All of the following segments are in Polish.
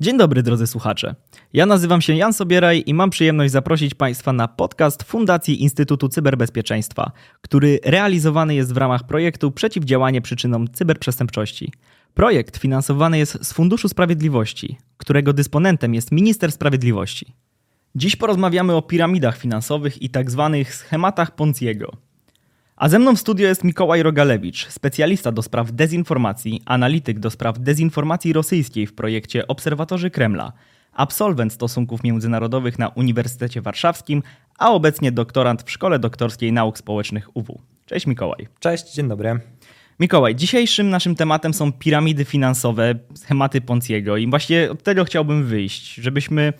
Dzień dobry drodzy słuchacze. Ja nazywam się Jan Sobieraj i mam przyjemność zaprosić Państwa na podcast Fundacji Instytutu Cyberbezpieczeństwa, który realizowany jest w ramach projektu Przeciwdziałanie przyczynom cyberprzestępczości. Projekt finansowany jest z Funduszu Sprawiedliwości, którego dysponentem jest Minister Sprawiedliwości. Dziś porozmawiamy o piramidach finansowych i tak zwanych schematach Ponciego. A ze mną w studio jest Mikołaj Rogalewicz, specjalista do spraw dezinformacji, analityk do spraw dezinformacji rosyjskiej w projekcie Obserwatorzy Kremla, absolwent stosunków międzynarodowych na Uniwersytecie Warszawskim, a obecnie doktorant w Szkole Doktorskiej Nauk Społecznych UW. Cześć Mikołaj. Cześć, dzień dobry. Mikołaj, dzisiejszym naszym tematem są piramidy finansowe, schematy Ponciego i właśnie od tego chciałbym wyjść, żebyśmy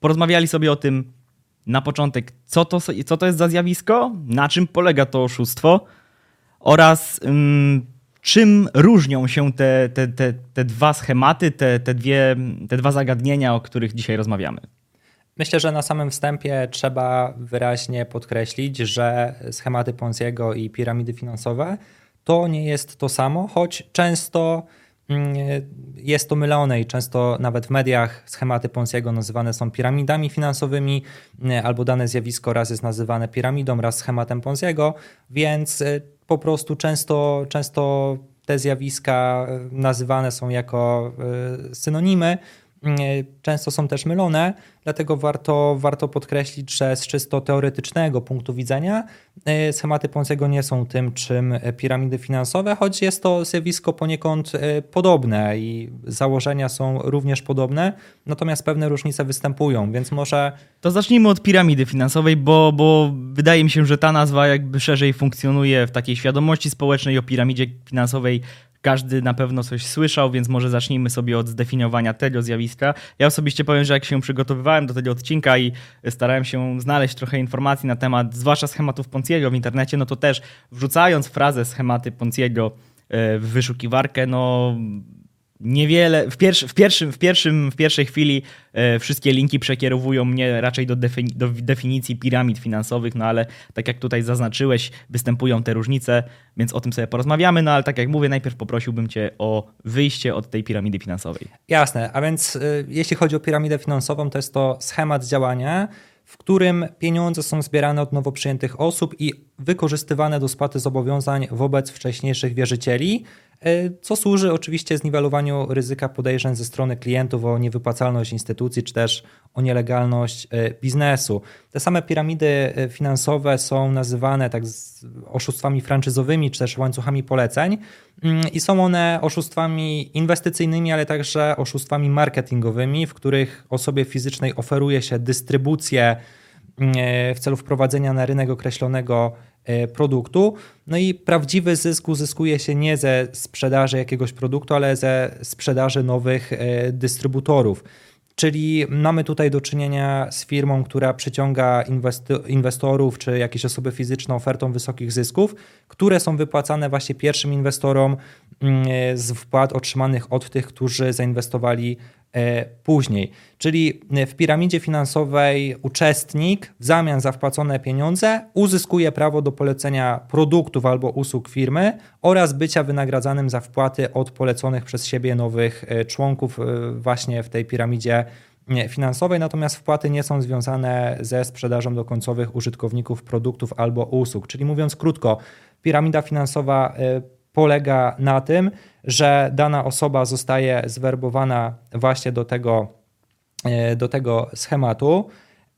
porozmawiali sobie o tym, na początek, co to, co to jest za zjawisko, na czym polega to oszustwo oraz ym, czym różnią się te, te, te, te dwa schematy, te, te, dwie, te dwa zagadnienia, o których dzisiaj rozmawiamy. Myślę, że na samym wstępie trzeba wyraźnie podkreślić, że schematy Ponziego i piramidy finansowe to nie jest to samo, choć często Mm, jest to mylone i często nawet w mediach schematy Ponziego nazywane są piramidami finansowymi, mm, albo dane zjawisko raz jest nazywane piramidą, raz schematem Ponziego, więc y, po prostu często, często te zjawiska y, nazywane są jako y, synonimy, Mm, e, często są też mylone, dlatego warto, warto podkreślić, że z czysto teoretycznego punktu widzenia e, schematy Ponziego nie są tym, czym piramidy finansowe, choć jest to zjawisko poniekąd e, podobne i założenia są również podobne, natomiast pewne różnice występują, więc może... To zacznijmy od piramidy finansowej, bo, bo wydaje mi się, że ta nazwa jakby szerzej funkcjonuje w takiej świadomości społecznej o piramidzie finansowej każdy na pewno coś słyszał, więc może zacznijmy sobie od zdefiniowania tego zjawiska. Ja osobiście powiem, że jak się przygotowywałem do tego odcinka i starałem się znaleźć trochę informacji na temat, zwłaszcza schematów Ponciego w internecie, no to też wrzucając frazę schematy Ponciego e, w wyszukiwarkę, no niewiele, w, pierwszy, w, pierwszym, w, pierwszym, w pierwszej chwili e, wszystkie linki przekierowują mnie raczej do, defini do definicji piramid finansowych, no ale tak jak tutaj zaznaczyłeś, występują te różnice, więc o tym sobie porozmawiamy, no ale tak jak mówię, najpierw poprosiłbym Cię o wyjście od tej piramidy finansowej. Jasne, a więc y, jeśli chodzi o piramidę finansową, to jest to schemat działania, w którym pieniądze są zbierane od nowo przyjętych osób i wykorzystywane do spłaty zobowiązań wobec wcześniejszych wierzycieli, E, co służy oczywiście zniwelowaniu ryzyka podejrzeń ze strony klientów o niewypłacalność instytucji czy też o nielegalność e, biznesu. Te same piramidy e, finansowe są nazywane tak oszustwami franczyzowymi czy też łańcuchami poleceń mm, i są one oszustwami inwestycyjnymi, ale także oszustwami marketingowymi, w których osobie fizycznej oferuje się dystrybucję mm, w celu wprowadzenia na rynek określonego E, produktu. No i prawdziwy zysk uzyskuje się nie ze sprzedaży jakiegoś produktu, ale ze sprzedaży nowych e, dystrybutorów. Czyli mamy tutaj do czynienia z firmą, która przyciąga inwestorów czy jakieś osoby fizyczne ofertą wysokich zysków, które są wypłacane właśnie pierwszym inwestorom mm, e, z wpłat otrzymanych od tych, którzy zainwestowali E, później. Czyli w piramidzie finansowej uczestnik w zamian za wpłacone pieniądze uzyskuje prawo do polecenia produktów albo usług firmy oraz bycia wynagradzanym za wpłaty od poleconych przez siebie nowych e, członków e, właśnie w tej piramidzie finansowej, natomiast wpłaty nie są związane ze sprzedażą do końcowych użytkowników produktów albo usług. Czyli mówiąc krótko, piramida finansowa polega na tym, że dana osoba zostaje zwerbowana właśnie do tego, e, do tego schematu.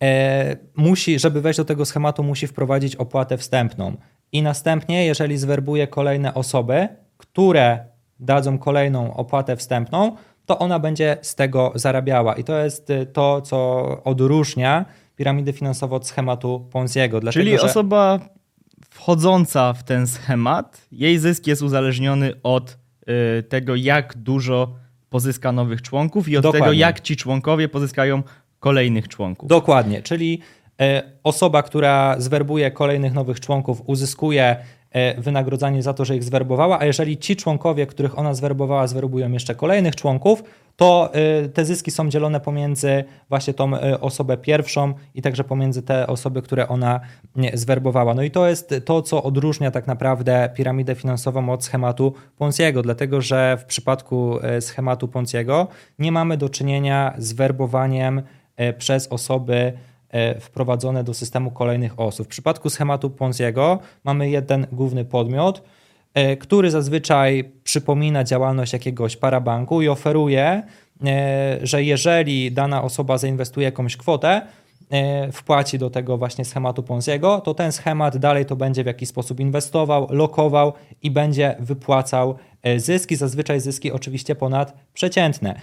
E, musi, żeby wejść do tego schematu, musi wprowadzić opłatę wstępną. I następnie, jeżeli zwerbuje kolejne osoby, które dadzą kolejną opłatę wstępną, to ona będzie z tego zarabiała. I to jest to, co odróżnia piramidę finansową od schematu Ponziego. Dlatego, Czyli osoba wchodząca w ten schemat, jej zysk jest uzależniony od y, tego, jak dużo pozyska nowych członków i od Dokładnie. tego, jak ci członkowie pozyskają kolejnych członków. Dokładnie, czyli y, osoba, która zwerbuje kolejnych nowych członków, uzyskuje wynagrodzenie za to, że ich zwerbowała, a jeżeli ci członkowie, których ona zwerbowała, zwerbują jeszcze kolejnych członków, to y, te zyski są dzielone pomiędzy właśnie tą y, osobę pierwszą i także pomiędzy te osoby, które ona zwerbowała. No i to jest to, co odróżnia tak naprawdę piramidę finansową od schematu Ponziego, dlatego że w przypadku schematu Ponziego nie mamy do czynienia z werbowaniem przez osoby wprowadzone do systemu kolejnych osób. W przypadku schematu Ponziego mamy jeden główny podmiot, E, który zazwyczaj przypomina działalność jakiegoś parabanku i oferuje, e, że jeżeli dana osoba zainwestuje jakąś kwotę, e, wpłaci do tego właśnie schematu Ponziego, to ten schemat dalej to będzie w jakiś sposób inwestował, lokował i będzie wypłacał zyski, zazwyczaj zyski oczywiście ponad przeciętne.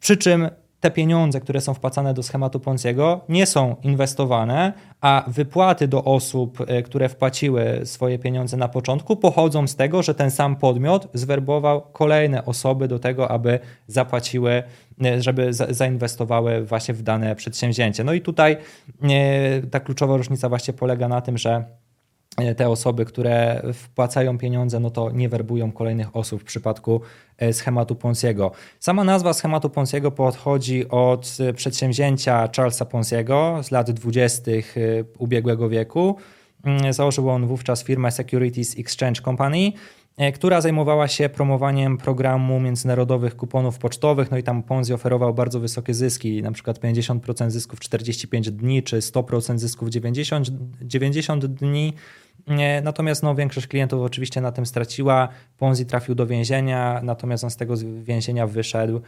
Przy czym te pieniądze, które są wpłacane do schematu Ponziego, nie są inwestowane, a wypłaty do osób, e, które wpłaciły swoje pieniądze na początku, pochodzą z tego, że ten sam podmiot zwerbował kolejne osoby do tego, aby zapłaciły, e, żeby zainwestowały właśnie w dane przedsięwzięcie. No i tutaj e, ta kluczowa różnica właśnie polega na tym, że te osoby, które wpłacają pieniądze, no to nie werbują kolejnych osób w przypadku e, schematu Ponziego. Sama nazwa schematu Ponziego pochodzi od przedsięwzięcia Charlesa Ponziego z lat 20. E, ubiegłego wieku. Mm, założył on wówczas firmę Securities Exchange Company, która zajmowała się promowaniem programu międzynarodowych kuponów pocztowych, no i tam Ponzi oferował bardzo wysokie zyski, na przykład 50% zysków w 45 dni, czy 100% zysków w 90, 90 dni. Natomiast no, większość klientów oczywiście na tym straciła. Ponzi trafił do więzienia, natomiast on z tego więzienia wyszedł,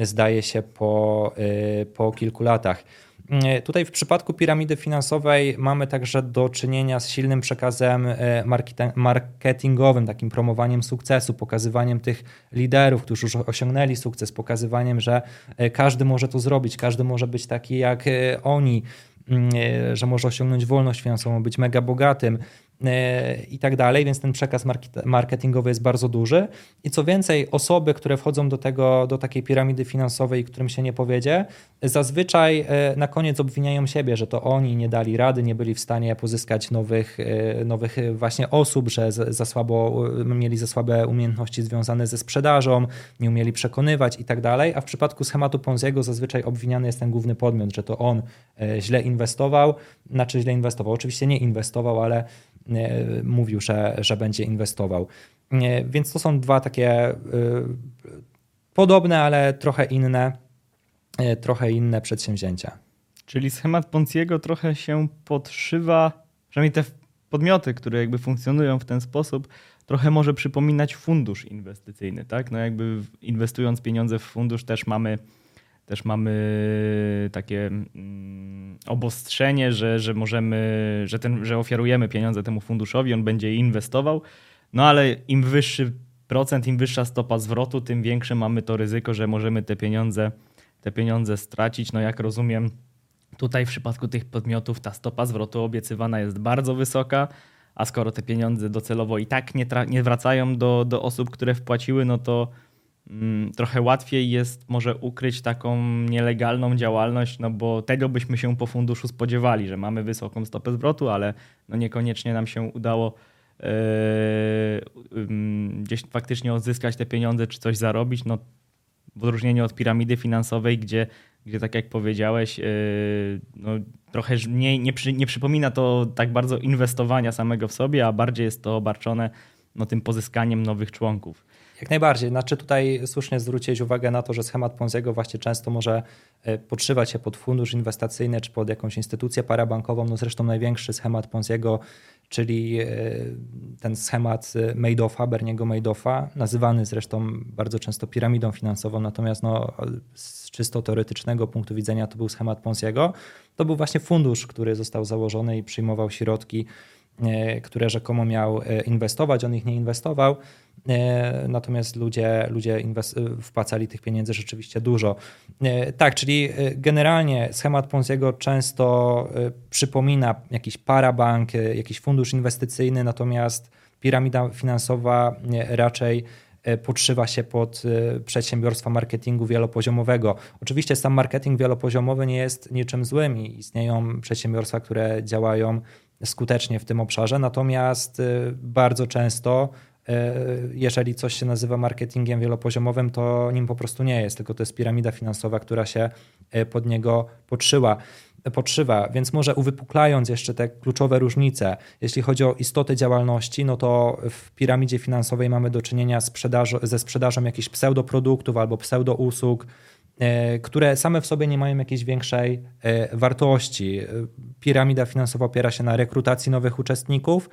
zdaje się, po, y, po kilku latach. Y, tutaj w przypadku piramidy finansowej mamy także do czynienia z silnym przekazem marketingowym, takim promowaniem sukcesu, pokazywaniem tych liderów, którzy już osiągnęli sukces, pokazywaniem, że każdy może to zrobić, każdy może być taki jak oni że może osiągnąć wolność finansową, być mega bogatym, E, i tak dalej, więc ten przekaz marketingowy jest bardzo duży. I co więcej, osoby, które wchodzą do, tego, do takiej piramidy finansowej, którym się nie powiedzie, zazwyczaj e, na koniec obwiniają siebie, że to oni nie dali rady, nie byli w stanie pozyskać nowych, e, nowych właśnie osób, że za słabo, mieli za słabe umiejętności związane ze sprzedażą, nie umieli przekonywać i tak dalej. A w przypadku schematu Ponziego zazwyczaj obwiniany jest ten główny podmiot, że to on źle inwestował, znaczy źle inwestował. Oczywiście nie inwestował, ale E, mówił, że, że będzie inwestował. E, więc to są dwa takie e, podobne, ale trochę inne, trochę inne przedsięwzięcia. Czyli schemat Ponciego trochę się podszywa, przynajmniej te podmioty, które jakby funkcjonują w ten sposób, trochę może przypominać fundusz inwestycyjny, tak? No jakby inwestując pieniądze w fundusz też mamy też mamy takie mm, obostrzenie, że, że możemy, że, ten, że ofiarujemy pieniądze temu funduszowi, on będzie inwestował, no ale im wyższy procent, im wyższa stopa zwrotu, tym większe mamy to ryzyko, że możemy te pieniądze, te pieniądze stracić. No jak rozumiem, tutaj w przypadku tych podmiotów ta stopa zwrotu obiecywana jest bardzo wysoka, a skoro te pieniądze docelowo i tak nie, nie wracają do, do osób, które wpłaciły, no to trochę łatwiej jest może ukryć taką nielegalną działalność, no bo tego byśmy się po funduszu spodziewali, że mamy wysoką stopę zwrotu, ale no niekoniecznie nam się udało yy, yy, gdzieś faktycznie odzyskać te pieniądze czy coś zarobić. No, w odróżnieniu od piramidy finansowej, gdzie, gdzie tak jak powiedziałeś, yy, no, trochę nie, przy, nie przypomina to tak bardzo inwestowania samego w sobie, a bardziej jest to obarczone no, tym pozyskaniem nowych członków. Jak najbardziej. Znaczy tutaj słusznie zwrócić uwagę na to, że schemat Ponziego właśnie często może e, podszywać się pod fundusz inwestycyjny czy pod jakąś instytucję parabankową. No zresztą największy schemat Ponziego, czyli e, ten schemat Madoffa, Berniego Madoffa, nazywany zresztą bardzo często piramidą finansową, natomiast no, z czysto teoretycznego punktu widzenia to był schemat Ponziego. To był właśnie fundusz, który został założony i przyjmował środki E, które rzekomo miał e, inwestować, on ich nie inwestował, e, natomiast ludzie, ludzie wpłacali tych pieniędzy rzeczywiście dużo. Tak, czyli generalnie schemat Ponziego często przypomina jakiś parabank, jakiś fundusz inwestycyjny, natomiast piramida finansowa raczej podszywa się pod przedsiębiorstwa marketingu wielopoziomowego. Oczywiście sam marketing wielopoziomowy nie jest niczym złym i istnieją przedsiębiorstwa, które działają skutecznie w tym obszarze, natomiast bardzo często jeżeli coś się nazywa marketingiem wielopoziomowym, to nim po prostu nie jest, tylko to jest piramida finansowa, która się pod niego podszyła podszywa, więc może uwypuklając jeszcze te kluczowe różnice, jeśli chodzi o istotę działalności, no to w piramidzie finansowej mamy do czynienia ze sprzedażą jakichś pseudoproduktów albo pseudousług, e, które same w sobie nie mają jakiejś większej e, wartości. Piramida finansowa opiera się na rekrutacji nowych uczestników, E,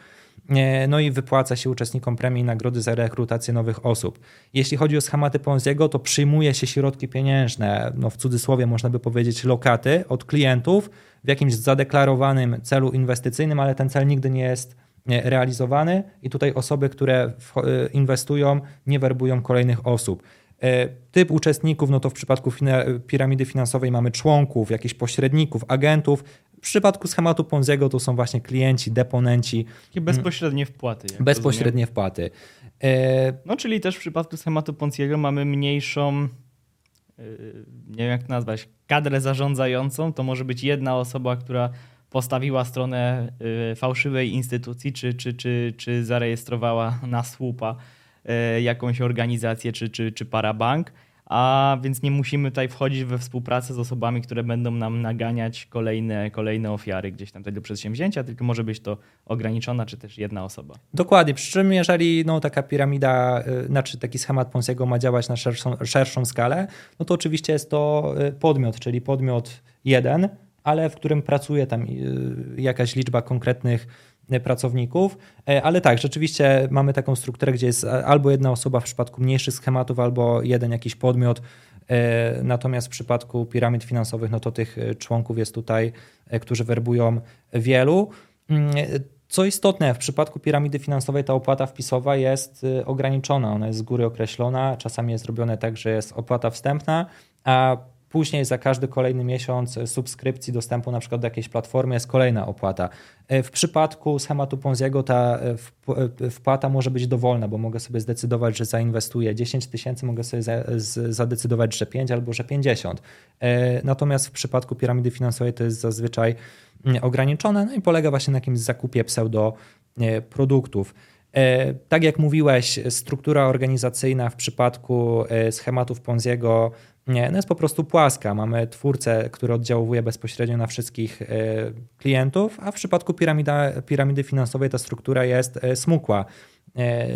no i wypłaca się uczestnikom premii i nagrody za rekrutację nowych osób. Jeśli chodzi o schematy Ponziego, to przyjmuje się środki pieniężne, no w cudzysłowie można by powiedzieć lokaty od klientów w jakimś zadeklarowanym celu inwestycyjnym, ale ten cel nigdy nie jest e, realizowany i tutaj osoby, które e, inwestują, nie werbują kolejnych osób. Typ uczestników, no to w przypadku piramidy finansowej mamy członków, jakichś pośredników, agentów, w przypadku schematu Ponziego to są właśnie klienci, deponenci. Takie bezpośrednie wpłaty. Bezpośrednie rozumiem. wpłaty. E... No czyli też w przypadku schematu Ponziego mamy mniejszą, e, nie wiem jak to nazwać, kadrę zarządzającą. To może być jedna osoba, która postawiła stronę e, fałszywej instytucji, czy, czy, czy, czy zarejestrowała na słupa e, jakąś organizację, czy, czy, czy parabank a więc nie musimy tutaj wchodzić we współpracę z osobami, które będą nam naganiać kolejne, kolejne ofiary gdzieś tam tego przedsięwzięcia, tylko może być to ograniczona czy też jedna osoba. Dokładnie, przy czym jeżeli no, taka piramida, y, znaczy taki schemat Ponziego ma działać na szerszą, szerszą skalę, no to oczywiście jest to y, podmiot, czyli podmiot jeden, ale w którym pracuje tam y, jakaś liczba konkretnych pracowników, e, ale tak, rzeczywiście mamy taką strukturę, gdzie jest albo jedna osoba w przypadku mniejszych schematów, albo jeden jakiś podmiot, e, natomiast w przypadku piramid finansowych, no to tych e, członków jest tutaj, którzy werbują wielu. Mm, co istotne, w przypadku piramidy finansowej ta opłata wpisowa jest ograniczona, ona jest z góry określona, czasami jest robione tak, że jest opłata wstępna, a Później za każdy kolejny miesiąc subskrypcji dostępu na przykład do jakiejś platformy jest kolejna opłata. E, w przypadku schematu Ponziego ta e, e, wpłata może być dowolna, bo mogę sobie zdecydować, że zainwestuję 10 tysięcy, mogę sobie zadecydować, że 5 albo że 50. Natomiast w przypadku piramidy finansowej to jest zazwyczaj mm, ograniczone no i polega właśnie na jakimś zakupie pseudo produktów. Tak jak mówiłeś, struktura organizacyjna w przypadku schematów Ponziego nie, no jest po prostu płaska. Mamy twórcę, który oddziałuje bezpośrednio na wszystkich e, klientów, a w przypadku piramida, piramidy finansowej ta struktura jest e, smukła. E,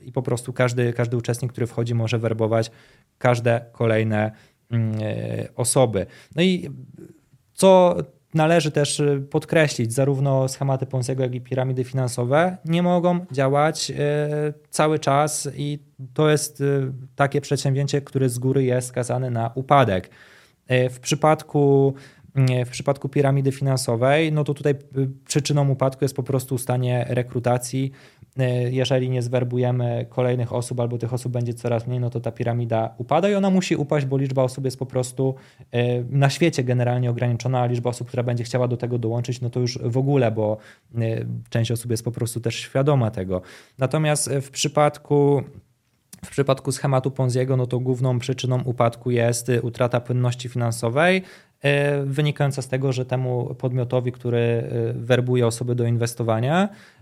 I po prostu każdy, każdy uczestnik, który wchodzi, może werbować każde kolejne mm, osoby. No i co należy też y, podkreślić, zarówno schematy Ponziego, jak i piramidy finansowe nie mogą działać y, cały czas i to jest y, takie przedsięwzięcie, które z góry jest skazane na upadek. W przypadku w przypadku piramidy finansowej, no to tutaj przyczyną upadku jest po prostu ustanie rekrutacji jeżeli nie zwerbujemy kolejnych osób albo tych osób będzie coraz mniej, no to ta piramida upada i ona musi upaść, bo liczba osób jest po prostu e, na świecie generalnie ograniczona, a liczba osób, która będzie chciała do tego dołączyć, no to już w ogóle, bo e, część osób jest po prostu też świadoma tego. Natomiast w przypadku w przypadku schematu Ponziego, no to główną przyczyną upadku jest utrata płynności finansowej, wynikająca z tego, że temu podmiotowi, który werbuje osoby do inwestowania, E,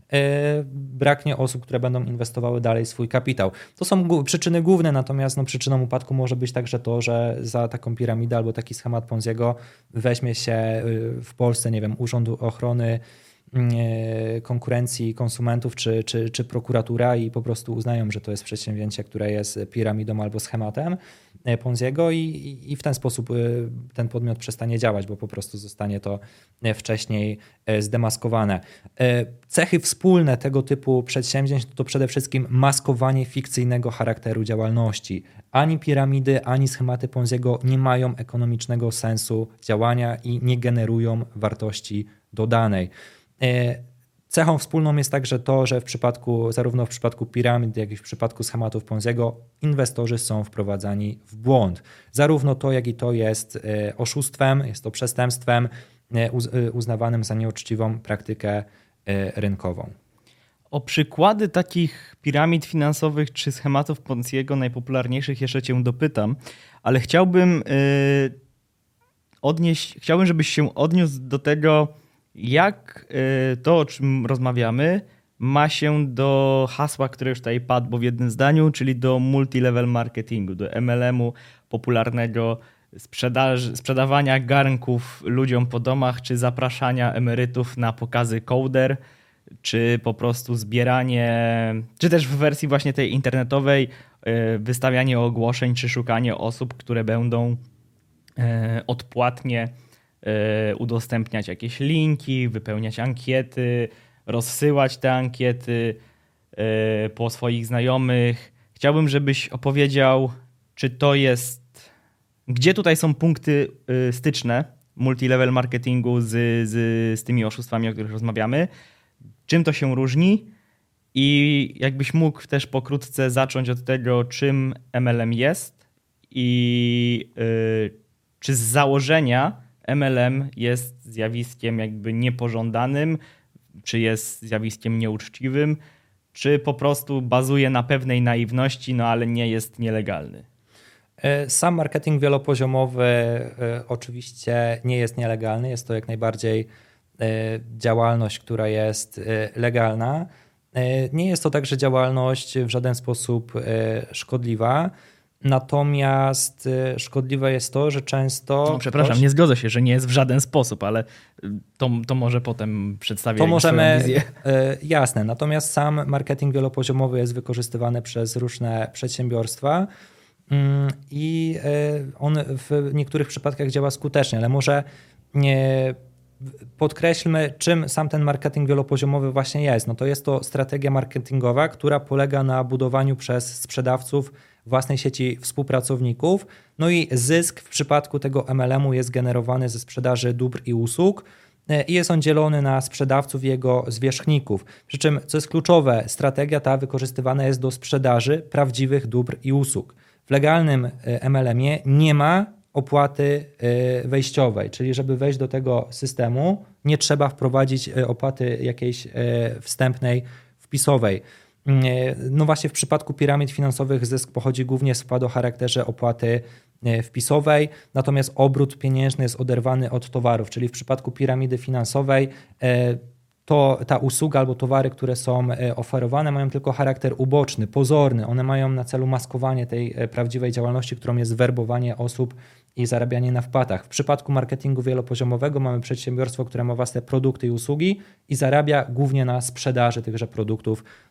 braknie osób, które będą inwestowały dalej swój kapitał. To są przyczyny główne, natomiast no, przyczyną upadku może być także to, że za taką piramidę albo taki schemat Ponziego weźmie się y, w Polsce, nie wiem, Urząd Ochrony mm, e, konkurencji konsumentów czy, czy, czy prokuratura i po prostu uznają, że to jest przedsięwzięcie, które jest piramidą albo schematem E, Ponziego i, i w ten sposób e, ten podmiot przestanie działać, bo po prostu zostanie to e, wcześniej zdemaskowane. Cechy wspólne tego typu przedsięwzięć to przede wszystkim maskowanie fikcyjnego charakteru działalności. Ani piramidy, ani schematy Ponziego nie mają ekonomicznego sensu działania i nie generują wartości dodanej. Cechą wspólną jest także to, że w przypadku, zarówno w przypadku piramid, jak i w przypadku schematów Ponziego, inwestorzy są wprowadzani w błąd. Zarówno to, jak i to jest e, oszustwem, jest to przestępstwem e, e, uznawanym za nieuczciwą praktykę rynkową. O przykłady takich piramid finansowych czy schematów Ponziego najpopularniejszych jeszcze cię dopytam, ale chciałbym odnieść, chciałbym, żebyś się odniósł do tego, jak y, to, o czym rozmawiamy, ma się do hasła, które już tutaj padło w jednym zdaniu, czyli do multilevel marketingu, do MLM-u popularnego, sprzedawania garnków ludziom po domach, czy zapraszania emerytów na pokazy coder, czy po prostu zbieranie, czy też w wersji właśnie tej internetowej, y, wystawianie ogłoszeń, czy szukanie osób, które będą y, odpłatnie udostępniać jakieś linki, wypełniać ankiety, rozsyłać te ankiety e, po swoich znajomych. Chciałbym, żebyś opowiedział, czy to jest. Gdzie tutaj są punkty e, styczne multilevel marketingu z, z, z tymi oszustwami, o których rozmawiamy? Czym to się różni? I jakbyś mógł też pokrótce zacząć od tego, czym MLM jest i yy, czy z założenia MLM jest zjawiskiem jakby niepożądanym, czy jest zjawiskiem nieuczciwym, czy po prostu bazuje na pewnej naiwności, no ale nie jest nielegalny. E, sam marketing wielopoziomowy e, oczywiście nie jest nielegalny, jest to jak najbardziej e, działalność, która jest legalna. Nie jest to także działalność w żaden sposób szkodliwa. Natomiast y, szkodliwe jest to, że często. No, przepraszam, ktoś... nie zgodzę się, że nie jest w żaden sposób, ale y, to, to może potem przedstawię. To możemy. Wizję. Y, jasne. Natomiast sam marketing wielopoziomowy jest wykorzystywany przez różne przedsiębiorstwa mm, i on w niektórych przypadkach działa skutecznie, ale może nie podkreślmy, czym sam ten marketing wielopoziomowy właśnie jest. No to jest to strategia marketingowa, która polega na budowaniu przez sprzedawców własnej sieci współpracowników. No i zysk w przypadku tego MLM-u jest generowany ze sprzedaży dóbr i usług e, i jest on dzielony na sprzedawców i jego zwierzchników. Przy czym, co jest kluczowe, strategia ta wykorzystywana jest do sprzedaży prawdziwych dóbr i usług. W legalnym e, MLM-ie nie ma opłaty e, wejściowej, czyli żeby wejść do tego systemu, nie trzeba wprowadzić opłaty jakiejś wstępnej, wpisowej. No właśnie w przypadku piramid finansowych zysk pochodzi głównie z wkładu o charakterze opłaty e, wpisowej, natomiast obrót pieniężny jest oderwany od towarów, czyli w przypadku piramidy finansowej e, to ta usługa albo towary, które są e, oferowane, mają tylko charakter uboczny, pozorny. One mają na celu maskowanie tej prawdziwej działalności, którą jest werbowanie osób i zarabianie na wpłatach. W przypadku marketingu wielopoziomowego mamy przedsiębiorstwo, które ma własne produkty i usługi i zarabia głównie na sprzedaży tychże produktów E,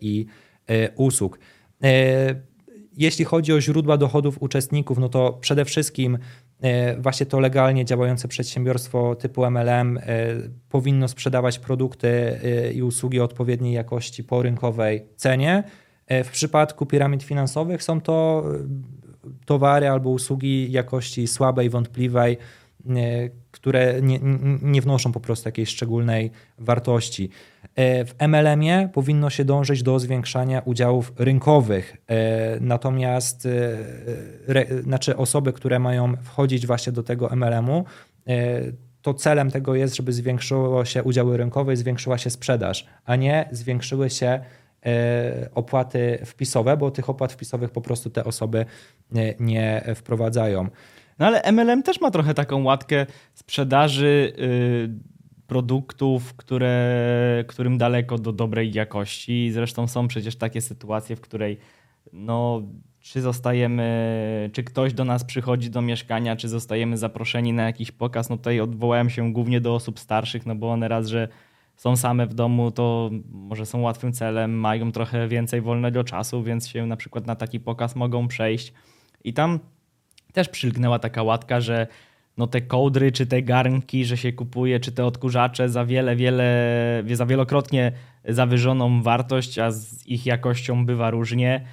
i e, usług. E, jeśli chodzi o źródła dochodów uczestników, no to przede wszystkim właśnie to legalnie działające przedsiębiorstwo typu MLM powinno sprzedawać produkty i usługi odpowiedniej jakości po rynkowej cenie. W przypadku piramid finansowych są to towary albo usługi jakości słabej, wątpliwej, które nie, nie wnoszą po prostu jakiejś szczególnej wartości. E, w MLM-ie powinno się dążyć do zwiększania udziałów rynkowych, e, natomiast e, znaczy osoby, które mają wchodzić właśnie do tego MLM-u, to celem tego jest, żeby zwiększyło się udziały rynkowe zwiększyła się sprzedaż, a nie zwiększyły się opłaty wpisowe, bo tych opłat wpisowych po prostu te osoby nie wprowadzają. No ale MLM też ma trochę taką łatkę sprzedaży yy, produktów, które, którym daleko do dobrej jakości. Zresztą są przecież takie sytuacje, w której no, czy zostajemy, czy ktoś do nas przychodzi do mieszkania, czy zostajemy zaproszeni na jakiś pokaz. No tutaj odwołałem się głównie do osób starszych, no bo one raz, że są same w domu, to może są łatwym celem, mają trochę więcej wolnego czasu, więc się na przykład na taki pokaz mogą przejść. I tam też przylgnęła taka łatka, że no te kołdry, czy te garnki, że się kupuje, czy te odkurzacze za wiele, wiele, za wielokrotnie zawyżoną wartość, a z ich jakością bywa różnie.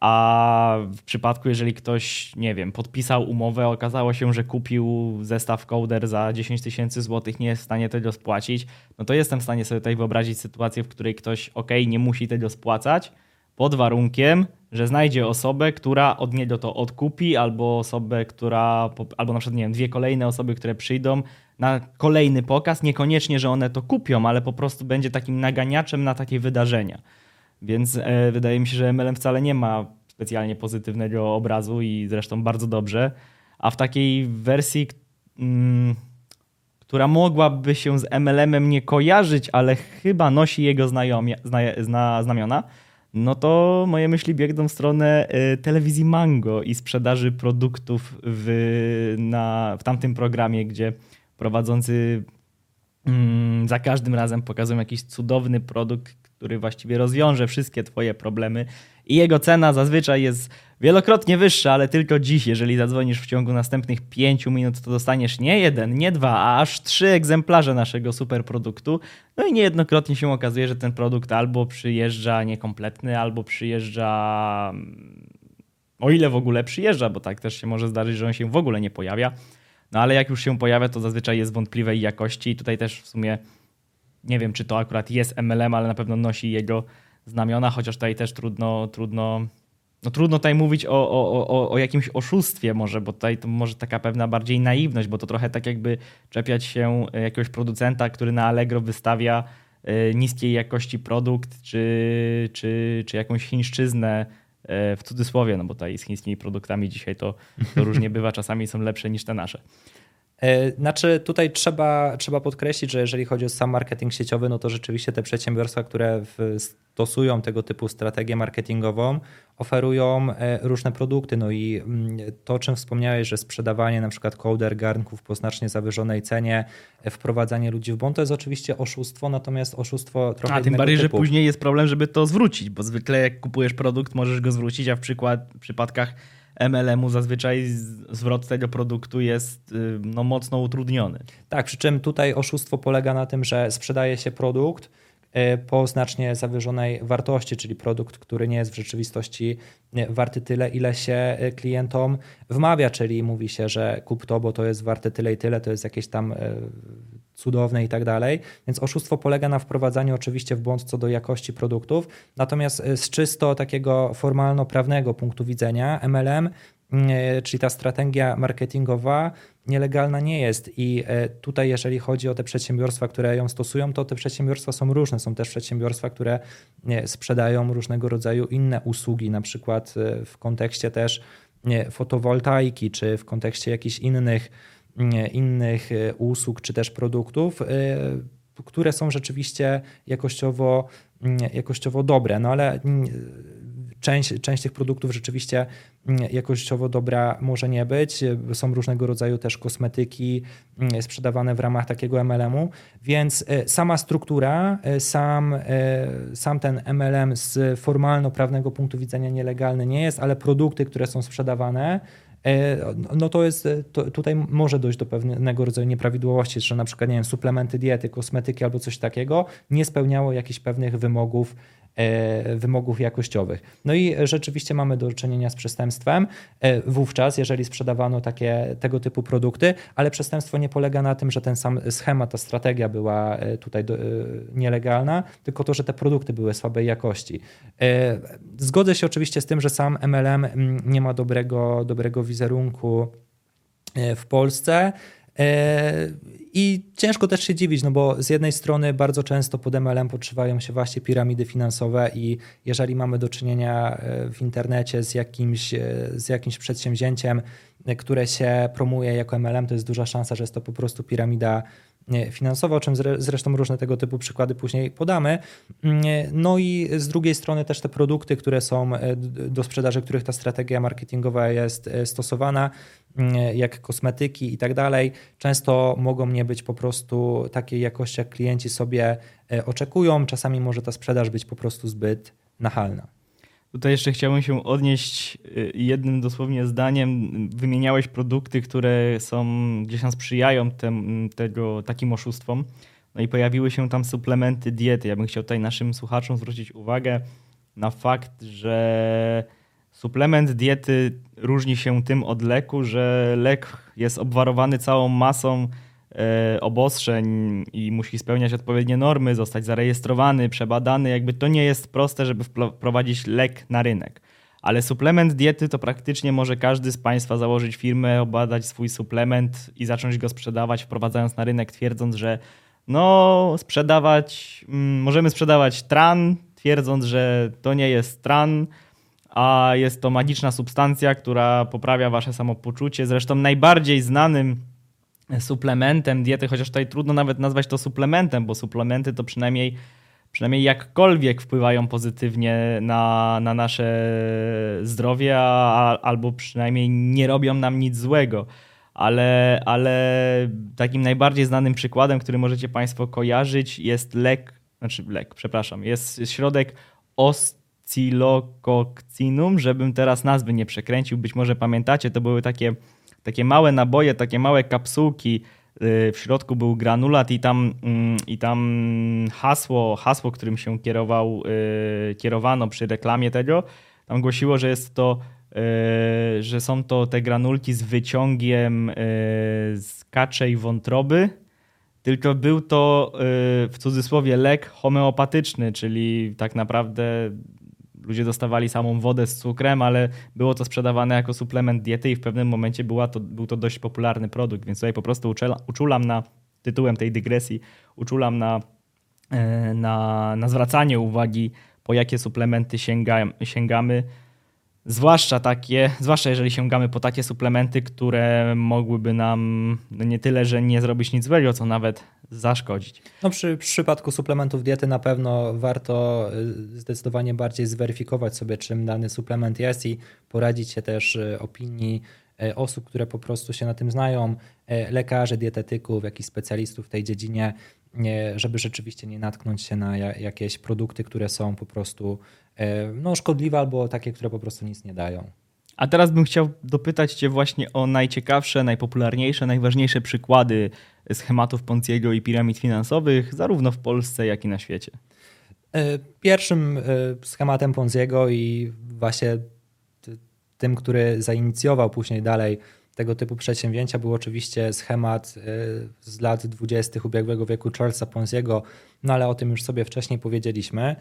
A w przypadku, jeżeli ktoś, nie wiem, podpisał umowę, okazało się, że kupił zestaw kołder za 10 tysięcy złotych, nie jest w stanie tego spłacić, no to jestem w stanie sobie tutaj wyobrazić sytuację, w której ktoś, ok, nie musi tego spłacać, pod warunkiem, że znajdzie osobę, która od niego to odkupi, albo osobę, która, albo na przykład, nie wiem, dwie kolejne osoby, które przyjdą na kolejny pokaz. Niekoniecznie, że one to kupią, ale po prostu będzie takim naganiaczem na takie wydarzenia. Więc e, wydaje mi się, że MLM wcale nie ma specjalnie pozytywnego obrazu i zresztą bardzo dobrze. A w takiej wersji, mm, która mogłaby się z MLM-em nie kojarzyć, ale chyba nosi jego znajomia, zna, znamiona, no to moje myśli biegną w stronę y, telewizji Mango i sprzedaży produktów w, na, w tamtym programie, gdzie prowadzący mm, za każdym razem pokazują jakiś cudowny produkt, który właściwie rozwiąże wszystkie Twoje problemy. I jego cena zazwyczaj jest wielokrotnie wyższa, ale tylko dziś, jeżeli zadzwonisz w ciągu następnych pięciu minut, to dostaniesz nie jeden, nie dwa, a aż trzy egzemplarze naszego super produktu. No i niejednokrotnie się okazuje, że ten produkt albo przyjeżdża niekompletny, albo przyjeżdża. Mm, o ile w ogóle przyjeżdża, bo tak też się może zdarzyć, że on się w ogóle nie pojawia. No ale jak już się pojawia, to zazwyczaj jest wątpliwej jakości i tutaj też w sumie nie wiem, czy to akurat jest MLM, ale na pewno nosi jego znamiona, chociaż tutaj też trudno, trudno, no trudno tutaj mówić o, o, o, o jakimś oszustwie może, bo tutaj to może taka pewna bardziej naiwność, bo to trochę tak jakby czepiać się jakiegoś producenta, który na Allegro wystawia e, niskiej jakości produkt, czy, czy, czy jakąś chińszczyznę e, w cudzysłowie, no bo tutaj z chińskimi produktami dzisiaj to, to różnie bywa, czasami są lepsze niż te nasze. E, znaczy, tutaj trzeba, trzeba podkreślić, że jeżeli chodzi o sam marketing sieciowy, no to rzeczywiście te przedsiębiorstwa, które stosują tego typu strategię marketingową, oferują e, różne produkty. No i mm, to, o czym wspomniałeś, że sprzedawanie na przykład kołder, garnków po znacznie zawyżonej cenie, e, wprowadzanie ludzi w błąd, to jest oczywiście oszustwo, natomiast oszustwo trochę A tym bardziej, typu. że później jest problem, żeby to zwrócić, bo zwykle jak kupujesz produkt, możesz go zwrócić, a w, przykład, w przypadkach MLM-u zazwyczaj zwrot tego produktu jest y, no, mocno utrudniony. Tak, przy czym tutaj oszustwo polega na tym, że sprzedaje się produkt y, po znacznie zawyżonej wartości, czyli produkt, który nie jest w rzeczywistości y, warty tyle, ile się klientom wmawia, czyli mówi się, że kup to, bo to jest warte tyle i tyle, to jest jakieś tam cudowne i tak dalej. Więc oszustwo polega na wprowadzaniu oczywiście w błąd co do jakości produktów, natomiast e, z czysto takiego formalno-prawnego punktu widzenia MLM, mm, e, czyli ta strategia marketingowa nielegalna nie jest i e, tutaj jeżeli chodzi o te przedsiębiorstwa, które ją stosują, to te przedsiębiorstwa są różne. Są też przedsiębiorstwa, które sprzedają różnego rodzaju inne usługi, na przykład w kontekście też fotowoltaiki, czy w kontekście jakichś innych innych e, usług czy też produktów, e, które są rzeczywiście jakościowo, jakościowo dobre. No ale część, część tych produktów rzeczywiście jakościowo dobra może nie być. Są różnego rodzaju też kosmetyki sprzedawane w ramach takiego MLM-u, więc e, sama struktura, sam, sam ten MLM z formalno-prawnego punktu widzenia nielegalny nie jest, ale produkty, które są sprzedawane, E, no to jest, to tutaj może dojść do pewnego rodzaju nieprawidłowości, że na przykład, nie wiem, suplementy diety, kosmetyki albo coś takiego nie spełniało jakichś pewnych wymogów E, wymogów jakościowych. No i rzeczywiście mamy do czynienia z przestępstwem e, wówczas, jeżeli sprzedawano takie, tego typu produkty, ale przestępstwo nie polega na tym, że ten sam schemat, ta strategia była e, tutaj nielegalna, tylko to, że te produkty były słabej jakości. Zgodzę się oczywiście z tym, że sam MLM mm, nie ma dobrego, dobrego wizerunku w Polsce. E, I ciężko też się dziwić, no bo z jednej strony bardzo często pod MLM podszywają się właśnie piramidy finansowe i jeżeli mamy do czynienia e, w internecie z jakimś, e, z jakimś przedsięwzięciem, które się promuje jako MLM, to jest duża szansa, że jest to po prostu piramida finansowa, o czym zresztą różne tego typu przykłady później podamy. Mm, no i z drugiej strony też te produkty, które są e, do sprzedaży, których ta strategia marketingowa jest e, stosowana, mm, jak kosmetyki i tak dalej, często mogą nie być po prostu takiej jakości, jak klienci sobie e, oczekują. Czasami może ta sprzedaż być po prostu zbyt nachalna. Tutaj jeszcze chciałbym się odnieść y, jednym dosłownie zdaniem. Wymieniałeś produkty, które są gdzieś tam sprzyjają tem, tego, takim oszustwom. No i pojawiły się tam suplementy diety. Ja bym chciał tutaj naszym słuchaczom zwrócić uwagę na fakt, że suplement diety różni się tym od leku, że lek jest obwarowany całą masą obostrzeń i musi spełniać odpowiednie normy, zostać zarejestrowany, przebadany. Jakby to nie jest proste, żeby wprowadzić lek na rynek. Ale suplement diety to praktycznie może każdy z Państwa założyć firmę, obadać swój suplement i zacząć go sprzedawać, wprowadzając na rynek, twierdząc, że no, sprzedawać, mm, możemy sprzedawać tran, twierdząc, że to nie jest tran, a jest to magiczna substancja, która poprawia Wasze samopoczucie. Zresztą najbardziej znanym suplementem diety, chociaż tutaj trudno nawet nazwać to suplementem, bo suplementy to przynajmniej przynajmniej jakkolwiek wpływają pozytywnie na, na nasze zdrowie, a, albo przynajmniej nie robią nam nic złego. Ale, ale takim najbardziej znanym przykładem, który możecie Państwo kojarzyć, jest lek, znaczy lek, przepraszam, jest środek oscillococcinum, żebym teraz nazwy nie przekręcił. Być może pamiętacie, to były takie, takie małe naboje, takie małe kapsułki w środku był granulat i tam, mm, i tam hasło, hasło, którym się kierował, y, kierowano przy reklamie tego, tam głosiło, że jest to, y, że są to te granulki z wyciągiem y, z kaczej wątroby, tylko był to w cudzysłowie lek homeopatyczny, czyli tak naprawdę ludzie dostawali samą wodę z cukrem, ale było to sprzedawane jako suplement diety i w pewnym momencie była to, był to dość popularny produkt, więc tutaj po prostu uczulam na tytułem tej dygresji, uczulam na, e, na, na zwracanie uwagi, po jakie suplementy sięga, sięgamy, zwłaszcza takie, zwłaszcza jeżeli sięgamy po takie suplementy, które mogłyby nam nie tyle, że nie zrobić nic złego, co nawet zaszkodzić. No przy, przy przypadku suplementów diety na pewno warto y, zdecydowanie bardziej zweryfikować sobie, czym dany suplement jest i poradzić się też y, opinii y, osób, które po prostu się na tym znają, lekarzy, dietetyków, jakichś specjalistów w tej dziedzinie, żeby rzeczywiście nie natknąć się na jakieś produkty, które są po prostu no, szkodliwe albo takie, które po prostu nic nie dają. A teraz bym chciał dopytać Cię właśnie o najciekawsze, najpopularniejsze, najważniejsze przykłady schematów Ponciego i piramid finansowych, zarówno w Polsce, jak i na świecie. E, pierwszym e, schematem Ponziego i właśnie tym, który zainicjował później dalej tego typu przedsięwzięcia, był oczywiście schemat e, z lat 20. ubiegłego wieku Charlesa Ponziego, no ale o tym już sobie wcześniej powiedzieliśmy.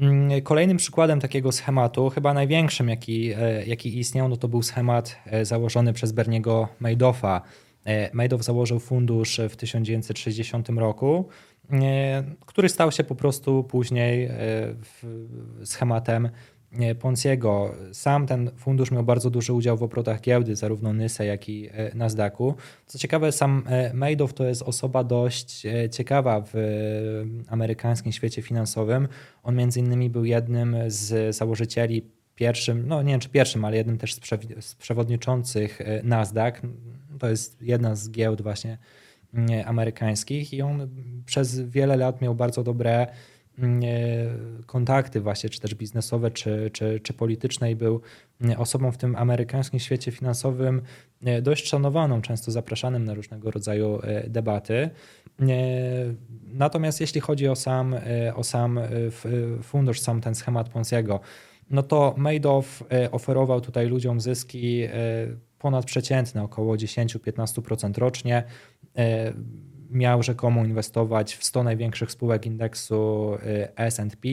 Mm, kolejnym przykładem takiego schematu, chyba największym, jaki, jaki istniał, no to był schemat założony przez Berniego Madoffa E, Madoff założył fundusz w 1960 roku, e, który stał się po prostu później e, schematem Ponciego. Sam ten fundusz miał bardzo duży udział w obrotach giełdy, zarówno Nyse, jak i Nasdaqu. Co ciekawe, sam Madoff to jest osoba dość ciekawa w amerykańskim świecie finansowym. On między innymi był jednym z założycieli pierwszym, no nie wiem czy pierwszym, ale jednym też z przewodniczących Nasdaq to jest jedna z giełd właśnie amerykańskich i on przez wiele lat miał bardzo dobre kontakty właśnie, czy też biznesowe, czy, czy, czy polityczne i był mm, osobą w tym amerykańskim świecie finansowym dość szanowaną, często zapraszanym na różnego rodzaju e, debaty. Natomiast jeśli chodzi o sam, e, o sam e, fundusz, sam ten schemat Ponziego, no to Madoff oferował tutaj ludziom zyski ponadprzeciętne, około 10-15% rocznie. Miał rzekomo inwestować w 100 największych spółek indeksu e, SP.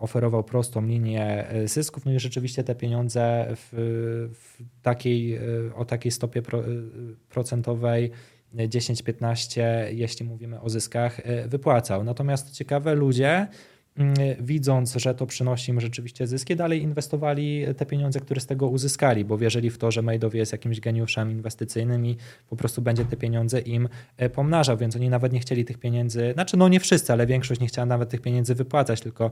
Oferował prostą linię e, zysków, no i rzeczywiście te pieniądze w, w takiej, o takiej stopie procentowej 10-15, jeśli mówimy o zyskach, wypłacał. Natomiast ciekawe, ludzie widząc, że to przynosi im rzeczywiście zyski, dalej inwestowali te pieniądze, które z tego uzyskali, bo wierzyli w to, że Madoff jest jakimś geniuszem inwestycyjnym i po prostu będzie te pieniądze im e, pomnażał, więc oni nawet nie chcieli tych pieniędzy, znaczy no nie wszyscy, ale większość nie chciała nawet tych pieniędzy wypłacać, tylko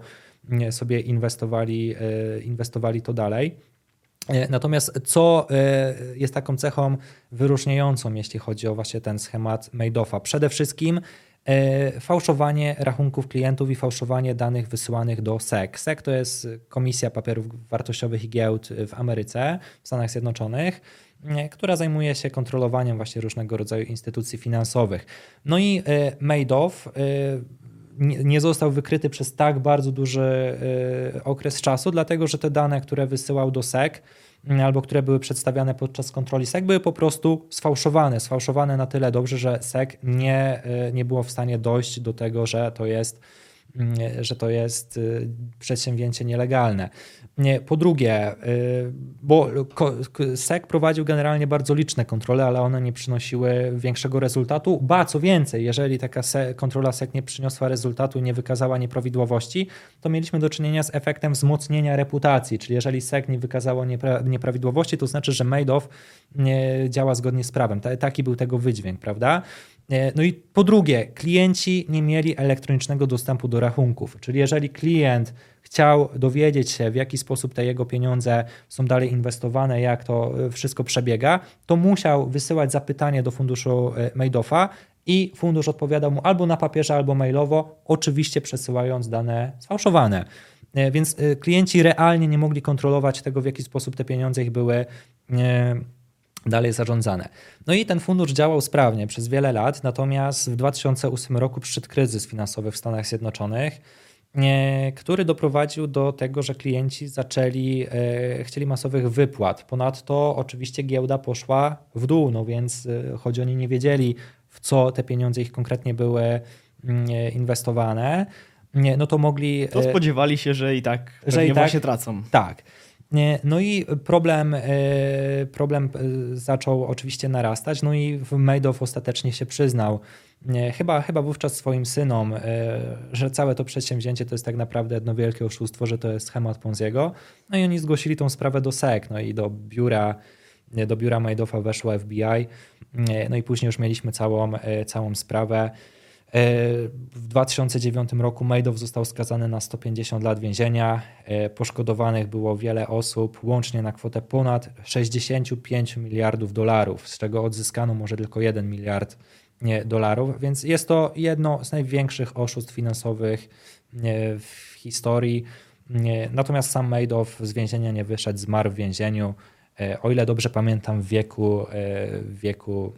mm, sobie inwestowali, e, inwestowali to dalej. E, natomiast co jest taką cechą wyróżniającą, jeśli chodzi o właśnie ten schemat Madoffa? Przede wszystkim fałszowanie rachunków klientów i fałszowanie danych wysyłanych do SEC. SEC to jest Komisja Papierów Wartościowych i Giełd w Ameryce, w Stanach Zjednoczonych, e, która zajmuje się kontrolowaniem właśnie różnego rodzaju instytucji finansowych. No i e, Madoff nie został wykryty przez tak bardzo duży okres czasu, dlatego że te dane, które wysyłał do SEC, albo które były przedstawiane podczas kontroli SEC, były po prostu sfałszowane. Sfałszowane na tyle dobrze, że SEC nie, e, nie było w stanie dojść do tego, że to jest że to jest przedsięwzięcie nielegalne. Po drugie, bo SEC prowadził generalnie bardzo liczne kontrole, ale one nie przynosiły większego rezultatu. Ba, co więcej, jeżeli taka kontrola SEC nie przyniosła rezultatu i nie wykazała nieprawidłowości, to mieliśmy do czynienia z efektem wzmocnienia reputacji, czyli jeżeli SEC nie wykazało niepra nieprawidłowości, to znaczy, że Madoff działa zgodnie z prawem. Taki był tego wydźwięk, prawda? E, no i po drugie, klienci nie mieli elektronicznego dostępu do rachunków, czyli jeżeli klient chciał dowiedzieć się, w jaki sposób te jego pieniądze są dalej inwestowane, jak to e, wszystko przebiega, to musiał wysyłać zapytanie do funduszu e, Madoffa i fundusz odpowiadał mu albo na papierze, albo mailowo, oczywiście przesyłając dane sfałszowane. Więc klienci realnie nie mogli kontrolować tego, w jaki sposób te pieniądze ich były dalej zarządzane. No i ten fundusz działał sprawnie przez wiele lat, natomiast w 2008 roku przyszedł kryzys finansowy w Stanach Zjednoczonych, który doprowadził do tego, że klienci zaczęli, e, chcieli masowych wypłat. Ponadto oczywiście giełda poszła w dół, no więc e, choć oni nie wiedzieli, w co te pieniądze ich konkretnie były mm, inwestowane, no to mogli... To e, spodziewali się, że i tak że i tak, właśnie tracą. Tak. No i problem, e, problem e, zaczął oczywiście narastać, no i Madoff ostatecznie się przyznał, chyba, chyba wówczas swoim synom, e, że całe to przedsięwzięcie to jest tak naprawdę jedno wielkie oszustwo, że to jest schemat Ponziego. No i oni zgłosili tą sprawę do SEC, no i do biura, do biura Madoffa weszło FBI, no i później już mieliśmy całą, całą sprawę. E, w 2009 roku Madoff został skazany na 150 lat więzienia. E, poszkodowanych było wiele osób, łącznie na kwotę ponad 65 miliardów dolarów, z czego odzyskano może tylko 1 miliard dolarów, więc jest to jedno z największych oszustw finansowych w historii. Natomiast sam Madoff z więzienia nie wyszedł, zmarł w więzieniu. E, o ile dobrze pamiętam, w wieku, w wieku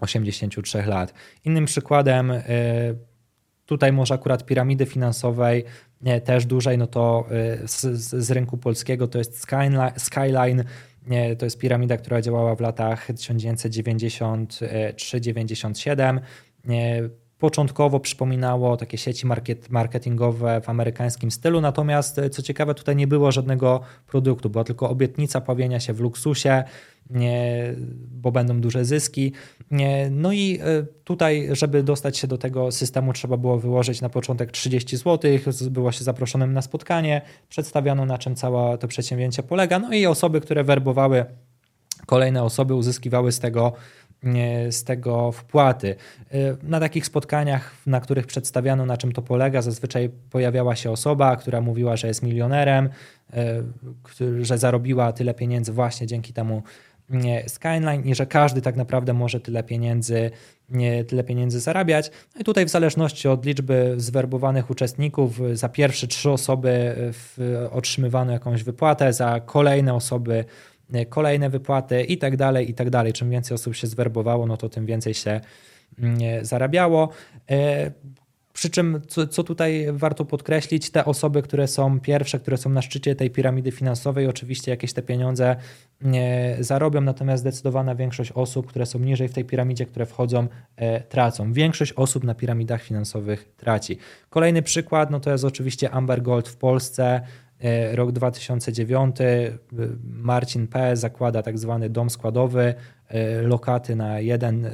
83 lat. Innym przykładem, e, tutaj może akurat piramidy finansowej też dużej, no to e, z, z rynku polskiego to jest Skyline to jest piramida, która działała w latach 1993-97 początkowo przypominało takie sieci market, marketingowe w amerykańskim stylu, natomiast co ciekawe, tutaj nie było żadnego produktu, była tylko obietnica pojawienia się w luksusie, nie, bo będą duże zyski. Nie, no i e, tutaj, żeby dostać się do tego systemu, trzeba było wyłożyć na początek 30 zł, było się zaproszonym na spotkanie, przedstawiano na czym całe to przedsięwzięcie polega, no i osoby, które werbowały kolejne osoby uzyskiwały z tego z tego wpłaty. Y, na takich spotkaniach, na których przedstawiano, na czym to polega, zazwyczaj pojawiała się osoba, która mówiła, że jest milionerem, y, że zarobiła tyle pieniędzy właśnie dzięki temu Skyline i że każdy tak naprawdę może tyle pieniędzy, tyle pieniędzy zarabiać. No i tutaj w zależności od liczby zwerbowanych uczestników, za pierwsze trzy osoby otrzymywano jakąś wypłatę, za kolejne osoby E, kolejne wypłaty i tak dalej, i tak dalej. Czym więcej osób się zwerbowało, no to tym więcej się mm, e, zarabiało. E, przy czym, co, tutaj warto podkreślić, te osoby, które są pierwsze, które są na szczycie tej piramidy finansowej, oczywiście jakieś te pieniądze nie zarobią, natomiast zdecydowana większość osób, które są niżej w tej piramidzie, które wchodzą, e, tracą. Większość osób na piramidach finansowych traci. Kolejny przykład, no to jest oczywiście Amber Gold w Polsce. E, rok 2009 e, Marcin P. zakłada tak zwany dom składowy, e, lokaty na jeden,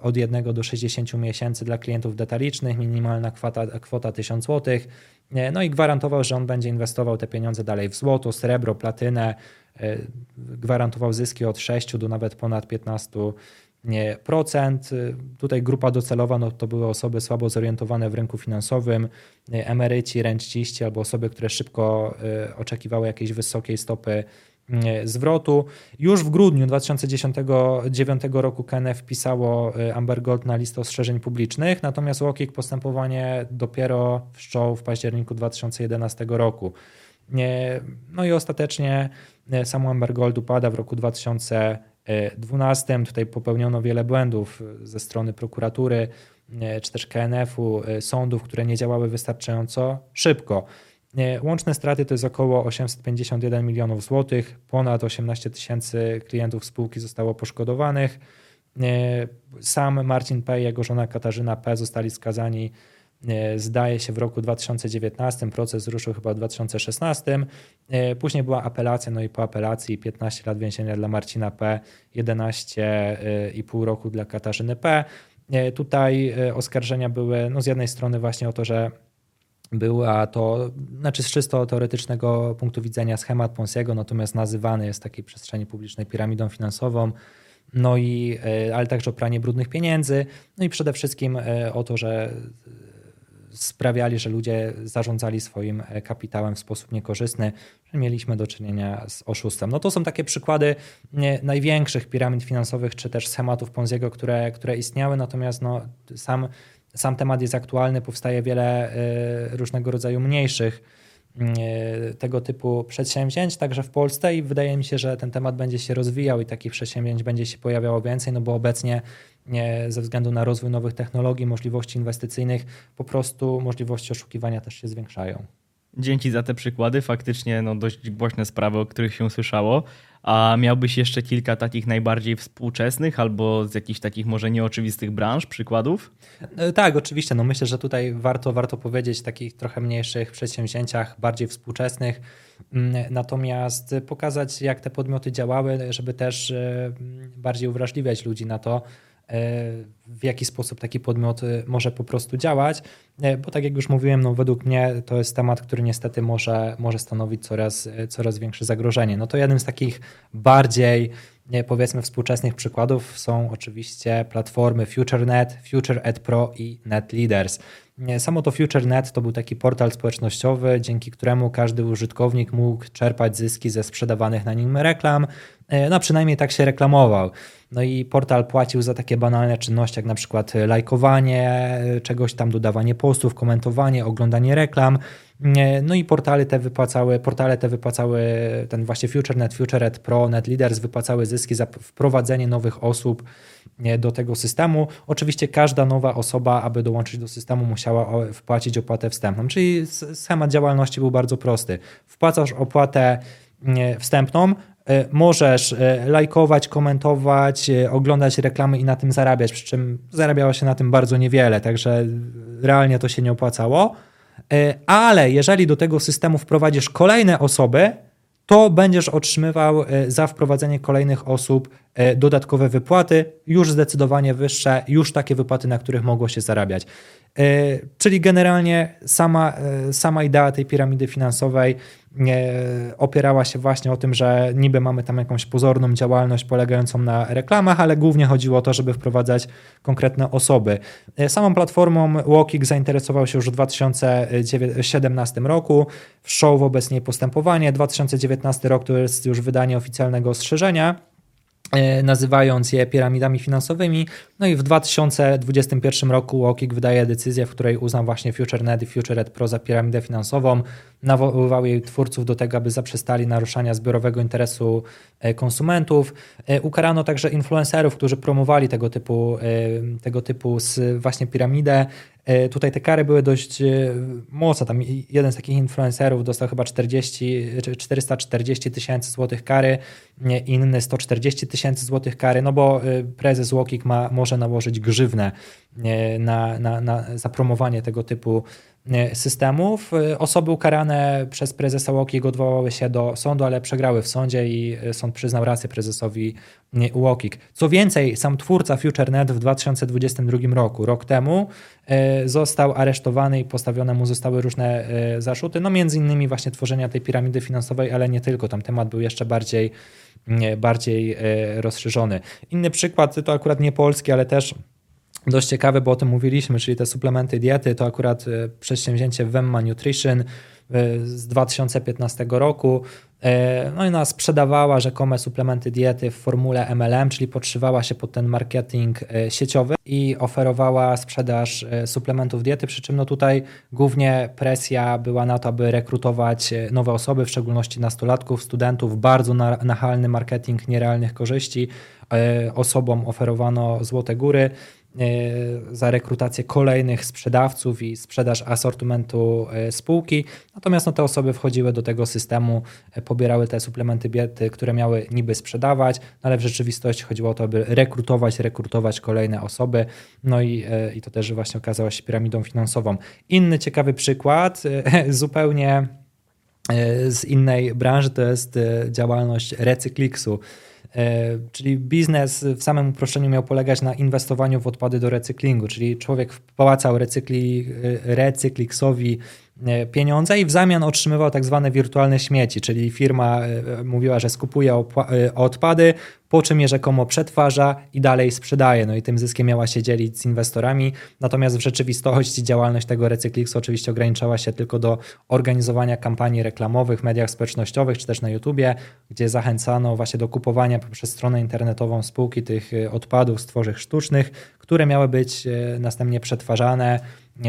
od 1 do 60 miesięcy dla klientów detalicznych, minimalna kwota, kwota 1000 zł. No i gwarantował, że on będzie inwestował te pieniądze dalej w złoto, srebro, platynę. Gwarantował zyski od 6 do nawet ponad 15 procent. Tutaj grupa docelowa no, to były osoby słabo zorientowane w rynku finansowym, emeryci, renciści albo osoby, które szybko e, oczekiwały jakiejś wysokiej stopy e, zwrotu. Już w grudniu 2009 roku KNF wpisało e, Amber Gold na listę ostrzeżeń publicznych, natomiast UOKiK postępowanie dopiero wszczął w październiku 2011 roku. No i ostatecznie samo Amber Gold upada w roku 2011 12. Tutaj popełniono wiele błędów ze strony prokuratury e, czy też KNF-u, e, sądów, które nie działały wystarczająco szybko. E, łączne straty to jest około 851 milionów złotych, ponad 18 tysięcy klientów spółki zostało poszkodowanych. Sam Marcin P. i jego żona Katarzyna P. zostali skazani zdaje się w roku 2019, proces ruszył chyba w 2016. Później była apelacja, no i po apelacji 15 lat więzienia dla Marcina P, 11,5 roku dla Katarzyny P. Tutaj oskarżenia były no z jednej strony właśnie o to, że była to, znaczy z czysto teoretycznego punktu widzenia schemat Ponsiego, natomiast nazywany jest takiej przestrzeni publicznej piramidą finansową, no i, e, ale także o pranie brudnych pieniędzy, no i przede wszystkim e, o to, że sprawiali, że ludzie zarządzali swoim e, kapitałem w sposób niekorzystny, że mieliśmy do czynienia z oszustwem. No to są takie przykłady największych piramid finansowych, czy też schematów Ponziego, które, które istniały, natomiast no, sam sam temat jest aktualny, powstaje wiele y, różnego rodzaju mniejszych tego typu przedsięwzięć, także w Polsce i wydaje mi się, że ten temat będzie się rozwijał i takich przedsięwzięć będzie się pojawiało więcej, no bo obecnie ze względu na rozwój nowych technologii, możliwości inwestycyjnych, po prostu możliwości oszukiwania też się zwiększają. Dzięki za te przykłady. Faktycznie no, dość głośne sprawy, o których się słyszało. A miałbyś jeszcze kilka takich najbardziej współczesnych albo z jakichś takich może nieoczywistych branż, przykładów? E, tak, oczywiście. No myślę, że tutaj warto, warto powiedzieć takich trochę mniejszych przedsięwzięciach, bardziej współczesnych. Mm, natomiast pokazać, jak te podmioty działały, żeby też e, bardziej uwrażliwiać ludzi na to, w jaki sposób taki podmiot może po prostu działać, bo tak jak już mówiłem, no według mnie to jest temat, który niestety może, może stanowić coraz, coraz większe zagrożenie. No to jeden z takich bardziej powiedzmy współczesnych przykładów są oczywiście platformy FutureNet, FutureEd Pro i NetLeaders. Samo to FutureNet to był taki portal społecznościowy, dzięki któremu każdy użytkownik mógł czerpać zyski ze sprzedawanych na nim reklam, no przynajmniej tak się reklamował. No i portal płacił za takie banalne czynności, jak na przykład lajkowanie czegoś tam, dodawanie postów, komentowanie, oglądanie reklam. No i portale te wypłacały, portale te wypłacały, ten właśnie FutureNet, FutureNet Pro, NetLeaders wypłacały zyski za wprowadzenie nowych osób do tego systemu. Oczywiście każda nowa osoba, aby dołączyć do systemu, musiała wpłacić opłatę wstępną, czyli schemat działalności był bardzo prosty. Wpłacasz opłatę wstępną, E, możesz e, lajkować, komentować, e, oglądać reklamy i na tym zarabiać, przy czym zarabiało się na tym bardzo niewiele, także realnie to się nie opłacało. Ale jeżeli do tego systemu wprowadzisz kolejne osoby, to będziesz otrzymywał za wprowadzenie kolejnych osób dodatkowe wypłaty, już zdecydowanie wyższe, już takie wypłaty, na których mogło się zarabiać. Czyli generalnie sama, sama idea tej piramidy finansowej opierała się właśnie o tym, że niby mamy tam jakąś pozorną działalność polegającą na reklamach, ale głównie chodziło o to, żeby wprowadzać konkretne osoby. E, samą platformą Walking zainteresował się już w 2017 roku, wszczął wobec niej postępowanie. 2019 rok to jest już wydanie oficjalnego ostrzeżenia E, nazywając je piramidami finansowymi. No i w 2021 roku Łokik wydaje decyzję, w której uznał właśnie FutureNet i FutureNet Pro za piramidę finansową, nawoływał jej twórców do tego, aby zaprzestali naruszania zbiorowego interesu e, konsumentów. E, ukarano także influencerów, którzy promowali tego typu, tego typu właśnie piramidę. Tutaj te kary były dość mocne. Tam jeden z takich influencerów dostał chyba 40, 440 tysięcy złotych kary, inny 140 tysięcy złotych kary, no bo prezes Łokik ma, może nałożyć grzywnę na, na, na zapromowanie tego typu E, systemów. E, osoby ukarane przez prezesa Łokiego odwołały się do sądu, ale przegrały w sądzie i e, sąd przyznał rację prezesowi Łokik. Co więcej, sam twórca FutureNet w 2022 roku, rok temu, został aresztowany i postawione mu zostały różne zarzuty, no między innymi właśnie tworzenia tej piramidy finansowej, ale nie tylko, tam temat był jeszcze bardziej, bardziej rozszerzony. Inny przykład, to akurat nie polski, ale też dość ciekawe, bo o tym mówiliśmy, czyli te suplementy diety, to akurat e, przedsięwzięcie Wemma Nutrition e, z 2015 roku. E, no i ona sprzedawała rzekome suplementy diety w formule MLM, czyli podszywała się pod ten marketing sieciowy i oferowała sprzedaż suplementów diety, przy czym no tutaj głównie presja była na to, aby rekrutować nowe osoby, w szczególności nastolatków, studentów, bardzo nachalny marketing nierealnych korzyści. Osobom oferowano złote góry, za rekrutację kolejnych sprzedawców i sprzedaż asortymentu spółki. Natomiast no, te osoby wchodziły do tego systemu, pobierały te suplementy diety, które miały niby sprzedawać, no, ale w rzeczywistości chodziło o to, aby rekrutować, rekrutować kolejne osoby. No i, i to też właśnie okazało się piramidą finansową. Inny ciekawy przykład, zupełnie E, z innej branży, to jest e, działalność Recykliksu. E, czyli biznes w samym uproszczeniu miał polegać na inwestowaniu w odpady do recyklingu, czyli człowiek wpłacał recykli, recykliksowi E, pieniądze i w zamian otrzymywał tak zwane wirtualne śmieci, czyli firma e, mówiła, że skupuje e, odpady, po czym je rzekomo przetwarza i dalej sprzedaje. No i tym zyskiem miała się dzielić z inwestorami. Natomiast w rzeczywistości działalność tego Recykliksu oczywiście ograniczała się tylko do organizowania kampanii reklamowych w mediach społecznościowych czy też na YouTubie, gdzie zachęcano właśnie do kupowania poprzez stronę internetową spółki tych odpadów z tworzyw sztucznych, które miały być następnie przetwarzane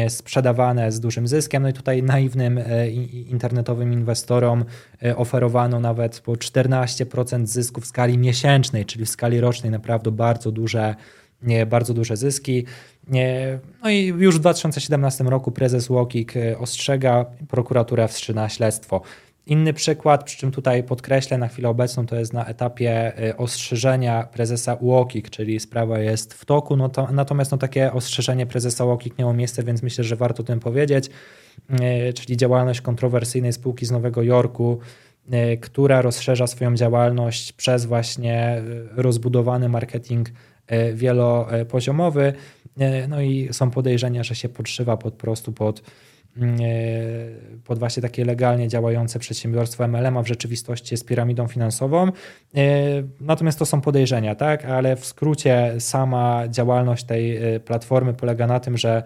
sprzedawane z dużym zyskiem. No i tutaj naiwnym e, internetowym inwestorom e, oferowano nawet po 14% zysku w skali miesięcznej, czyli w skali rocznej naprawdę bardzo duże bardzo duże zyski. No i już w 2017 roku prezes Łokik e, ostrzega, prokuratura wstrzyma śledztwo. Inny przykład, przy czym tutaj podkreślę na chwilę obecną, to jest na etapie y, ostrzeżenia prezesa UOKiK, czyli sprawa jest w toku, no to, natomiast no takie ostrzeżenie prezesa UOKiK miało miejsce, więc myślę, że warto o tym powiedzieć, y, czyli działalność kontrowersyjnej spółki z Nowego Jorku, y, która rozszerza swoją działalność przez właśnie rozbudowany marketing wielopoziomowy, no i są podejrzenia, że się podszywa po prostu pod pod właśnie takie legalnie działające przedsiębiorstwo MLM, a w rzeczywistości jest piramidą finansową. E, natomiast to są podejrzenia, tak? Ale w skrócie sama działalność tej e, platformy polega na tym, że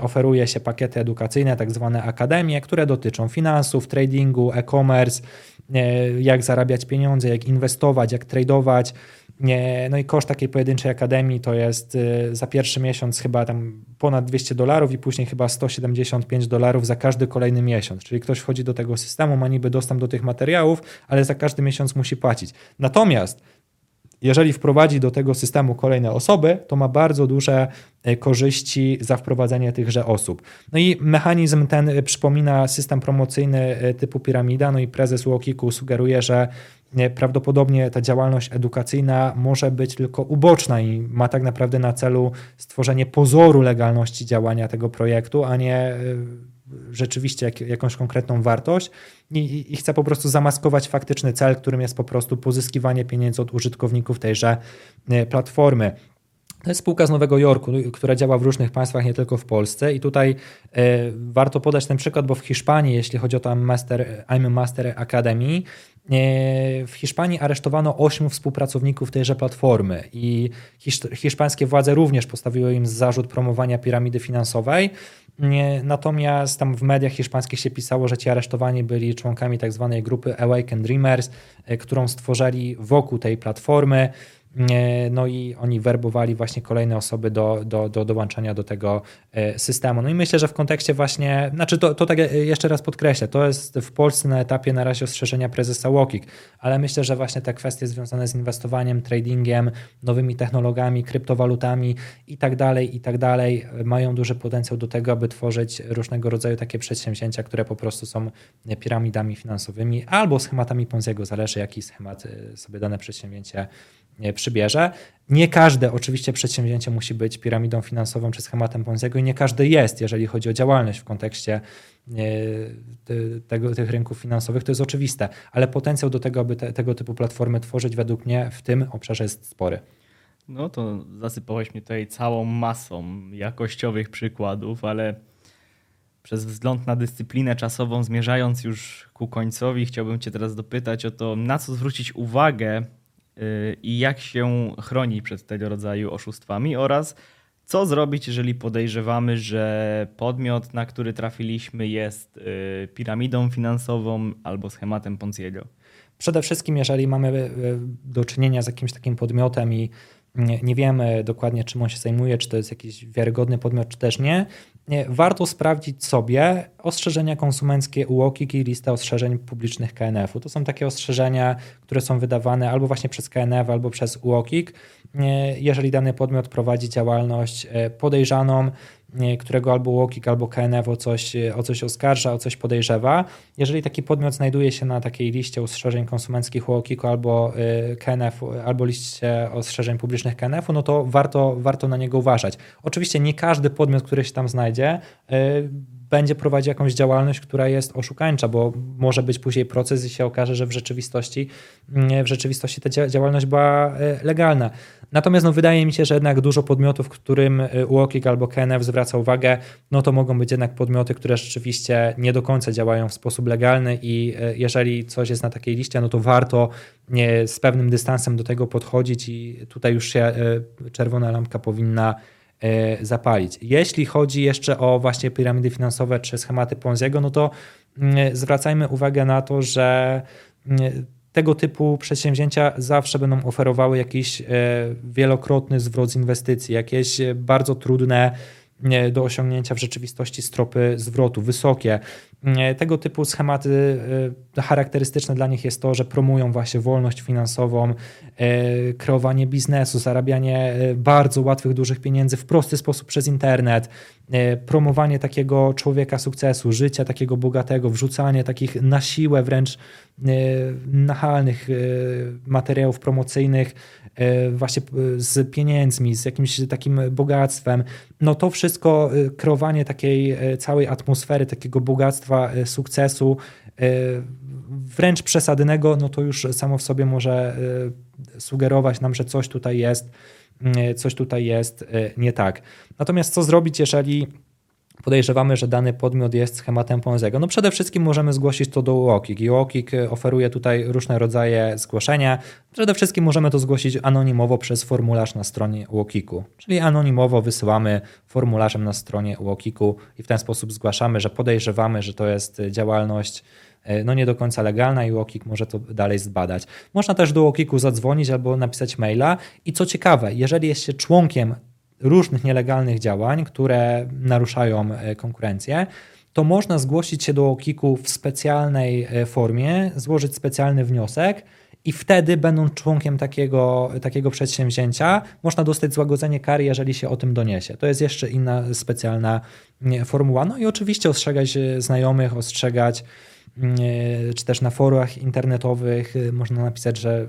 oferuje się pakiety edukacyjne, tak zwane akademie, które dotyczą finansów, tradingu, e-commerce, jak zarabiać pieniądze, jak inwestować, jak tradować, no i koszt takiej pojedynczej akademii to jest y, za pierwszy miesiąc chyba tam ponad 200 dolarów i później chyba 175 dolarów za każdy kolejny miesiąc. Czyli ktoś wchodzi do tego systemu, ma niby dostęp do tych materiałów, ale za każdy miesiąc musi płacić. Natomiast jeżeli wprowadzi do tego systemu kolejne osoby, to ma bardzo duże e, korzyści za wprowadzenie tychże osób. No i mechanizm ten e, przypomina system promocyjny e, typu piramida, no i prezes Łokiku sugeruje, że prawdopodobnie ta działalność edukacyjna może być tylko uboczna i ma tak naprawdę na celu stworzenie pozoru legalności działania tego projektu, a nie rzeczywiście jak, jakąś konkretną wartość i, i chce po prostu zamaskować faktyczny cel, którym jest po prostu pozyskiwanie pieniędzy od użytkowników tejże e, platformy. To jest spółka z Nowego Jorku, która działa w różnych państwach, nie tylko w Polsce. I tutaj y, warto podać ten przykład, bo w Hiszpanii, jeśli chodzi o tam Master, I'm Master Academy, y, w Hiszpanii aresztowano ośmiu współpracowników tejże platformy i hisz, hiszpańskie władze również postawiły im zarzut promowania piramidy finansowej. Natomiast tam w mediach hiszpańskich się pisało, że ci aresztowani byli członkami tak zwanej grupy Awaken Dreamers, e, którą stworzyli wokół tej platformy. E, no i oni werbowali właśnie kolejne osoby do, do, do dołączania do tego e, systemu. No i myślę, że w kontekście właśnie, znaczy to, to tak jeszcze raz podkreślę, to jest w Polsce na etapie na razie ostrzeżenia prezesa Łokik, ale myślę, że właśnie te kwestie związane z inwestowaniem, tradingiem, nowymi technologiami, kryptowalutami i tak dalej, i tak dalej mają duży potencjał do tego, aby tworzyć różnego rodzaju takie przedsięwzięcia, które po prostu są piramidami finansowymi albo schematami Ponziego, zależy jaki schemat e, sobie dane przedsięwzięcie przybierze. Nie każde oczywiście przedsięwzięcie musi być piramidą finansową czy schematem Ponziego i nie każde jest, jeżeli chodzi o działalność w kontekście tego, tych rynków finansowych, to jest oczywiste, ale potencjał do tego, aby te, tego typu platformy tworzyć według mnie w tym obszarze jest spory. No to zasypałeś mnie tutaj całą masą jakościowych przykładów, ale przez wzgląd na dyscyplinę czasową, zmierzając już ku końcowi, chciałbym Cię teraz dopytać o to, na co zwrócić uwagę i jak się chroni przed tego rodzaju oszustwami oraz co zrobić, jeżeli podejrzewamy, że podmiot, na który trafiliśmy, jest y, piramidą finansową albo schematem Ponziego? Przede wszystkim, jeżeli mamy y, do czynienia z jakimś takim podmiotem i nie, nie wiemy dokładnie, czym on się zajmuje, czy to jest jakiś wiarygodny podmiot, czy też nie, warto sprawdzić sobie ostrzeżenia konsumenckie UOKiK i listę ostrzeżeń publicznych KNF-u. To są takie ostrzeżenia, które są wydawane albo właśnie przez KNF, albo przez UOKiK. Jeżeli dany podmiot prowadzi działalność e, podejrzaną, którego albo UOKiK, albo KNF o coś, o coś oskarża, o coś podejrzewa. Jeżeli taki podmiot znajduje się na takiej liście ostrzeżeń konsumenckich UOKiK albo e, KNF, albo liście ostrzeżeń publicznych KNF-u, no to warto, warto na niego uważać. Oczywiście nie każdy podmiot, który się tam znajdzie, e, będzie prowadził jakąś działalność, która jest oszukańcza, bo może być później proces i się okaże, że w rzeczywistości, w rzeczywistości ta działalność była e, legalna. Natomiast no, wydaje mi się, że jednak dużo podmiotów, którym e, UOKiK albo KNF zwraca uwagę, no to mogą być jednak podmioty, które rzeczywiście nie do końca działają w sposób legalny i e, jeżeli coś jest na takiej liście, no to warto z pewnym dystansem do tego podchodzić i tutaj już się czerwona lampka powinna zapalić. Jeśli chodzi jeszcze o właśnie piramidy finansowe czy schematy Ponziego, no to mm, zwracajmy uwagę na to, że mm, tego typu przedsięwzięcia zawsze będą oferowały jakiś e, wielokrotny zwrot z inwestycji, jakieś bardzo trudne do osiągnięcia w rzeczywistości stropy zwrotu, wysokie. Tego typu schematy e, charakterystyczne dla nich jest to, że promują właśnie wolność finansową, e, kreowanie biznesu, zarabianie e, bardzo łatwych, dużych pieniędzy w prosty sposób przez internet, promowanie takiego człowieka sukcesu, życia takiego bogatego, wrzucanie takich na siłę wręcz nachalnych materiałów promocyjnych właśnie z pieniędzmi, z jakimś takim bogactwem. No to wszystko, kreowanie takiej całej atmosfery, takiego bogactwa E, sukcesu, e, wręcz przesadnego, no to już samo w sobie może e, sugerować nam, że coś tutaj jest, coś tutaj jest nie tak. Natomiast co zrobić, jeżeli podejrzewamy, że dany podmiot jest schematem Ponziego? No przede wszystkim możemy zgłosić to do UOKiK i UOKiK oferuje tutaj różne rodzaje zgłoszenia. Przede wszystkim możemy to zgłosić anonimowo przez formularz na stronie UOKiK-u, czyli anonimowo wysyłamy formularzem na stronie UOKiK-u i w ten sposób zgłaszamy, że podejrzewamy, że to jest działalność e, no nie do końca legalna i UOKiK może to dalej zbadać. Można też do UOKiK-u zadzwonić albo napisać maila i co ciekawe, jeżeli jest się członkiem różnych nielegalnych działań, które naruszają e, konkurencję, to można zgłosić się do OKiK-u w specjalnej e, formie, złożyć specjalny wniosek i wtedy, będąc członkiem takiego, takiego przedsięwzięcia, można dostać złagodzenie kary, jeżeli się o tym doniesie. To jest jeszcze inna specjalna formuła. No i oczywiście ostrzegać e, znajomych, ostrzegać czy też na forach internetowych e, można napisać, że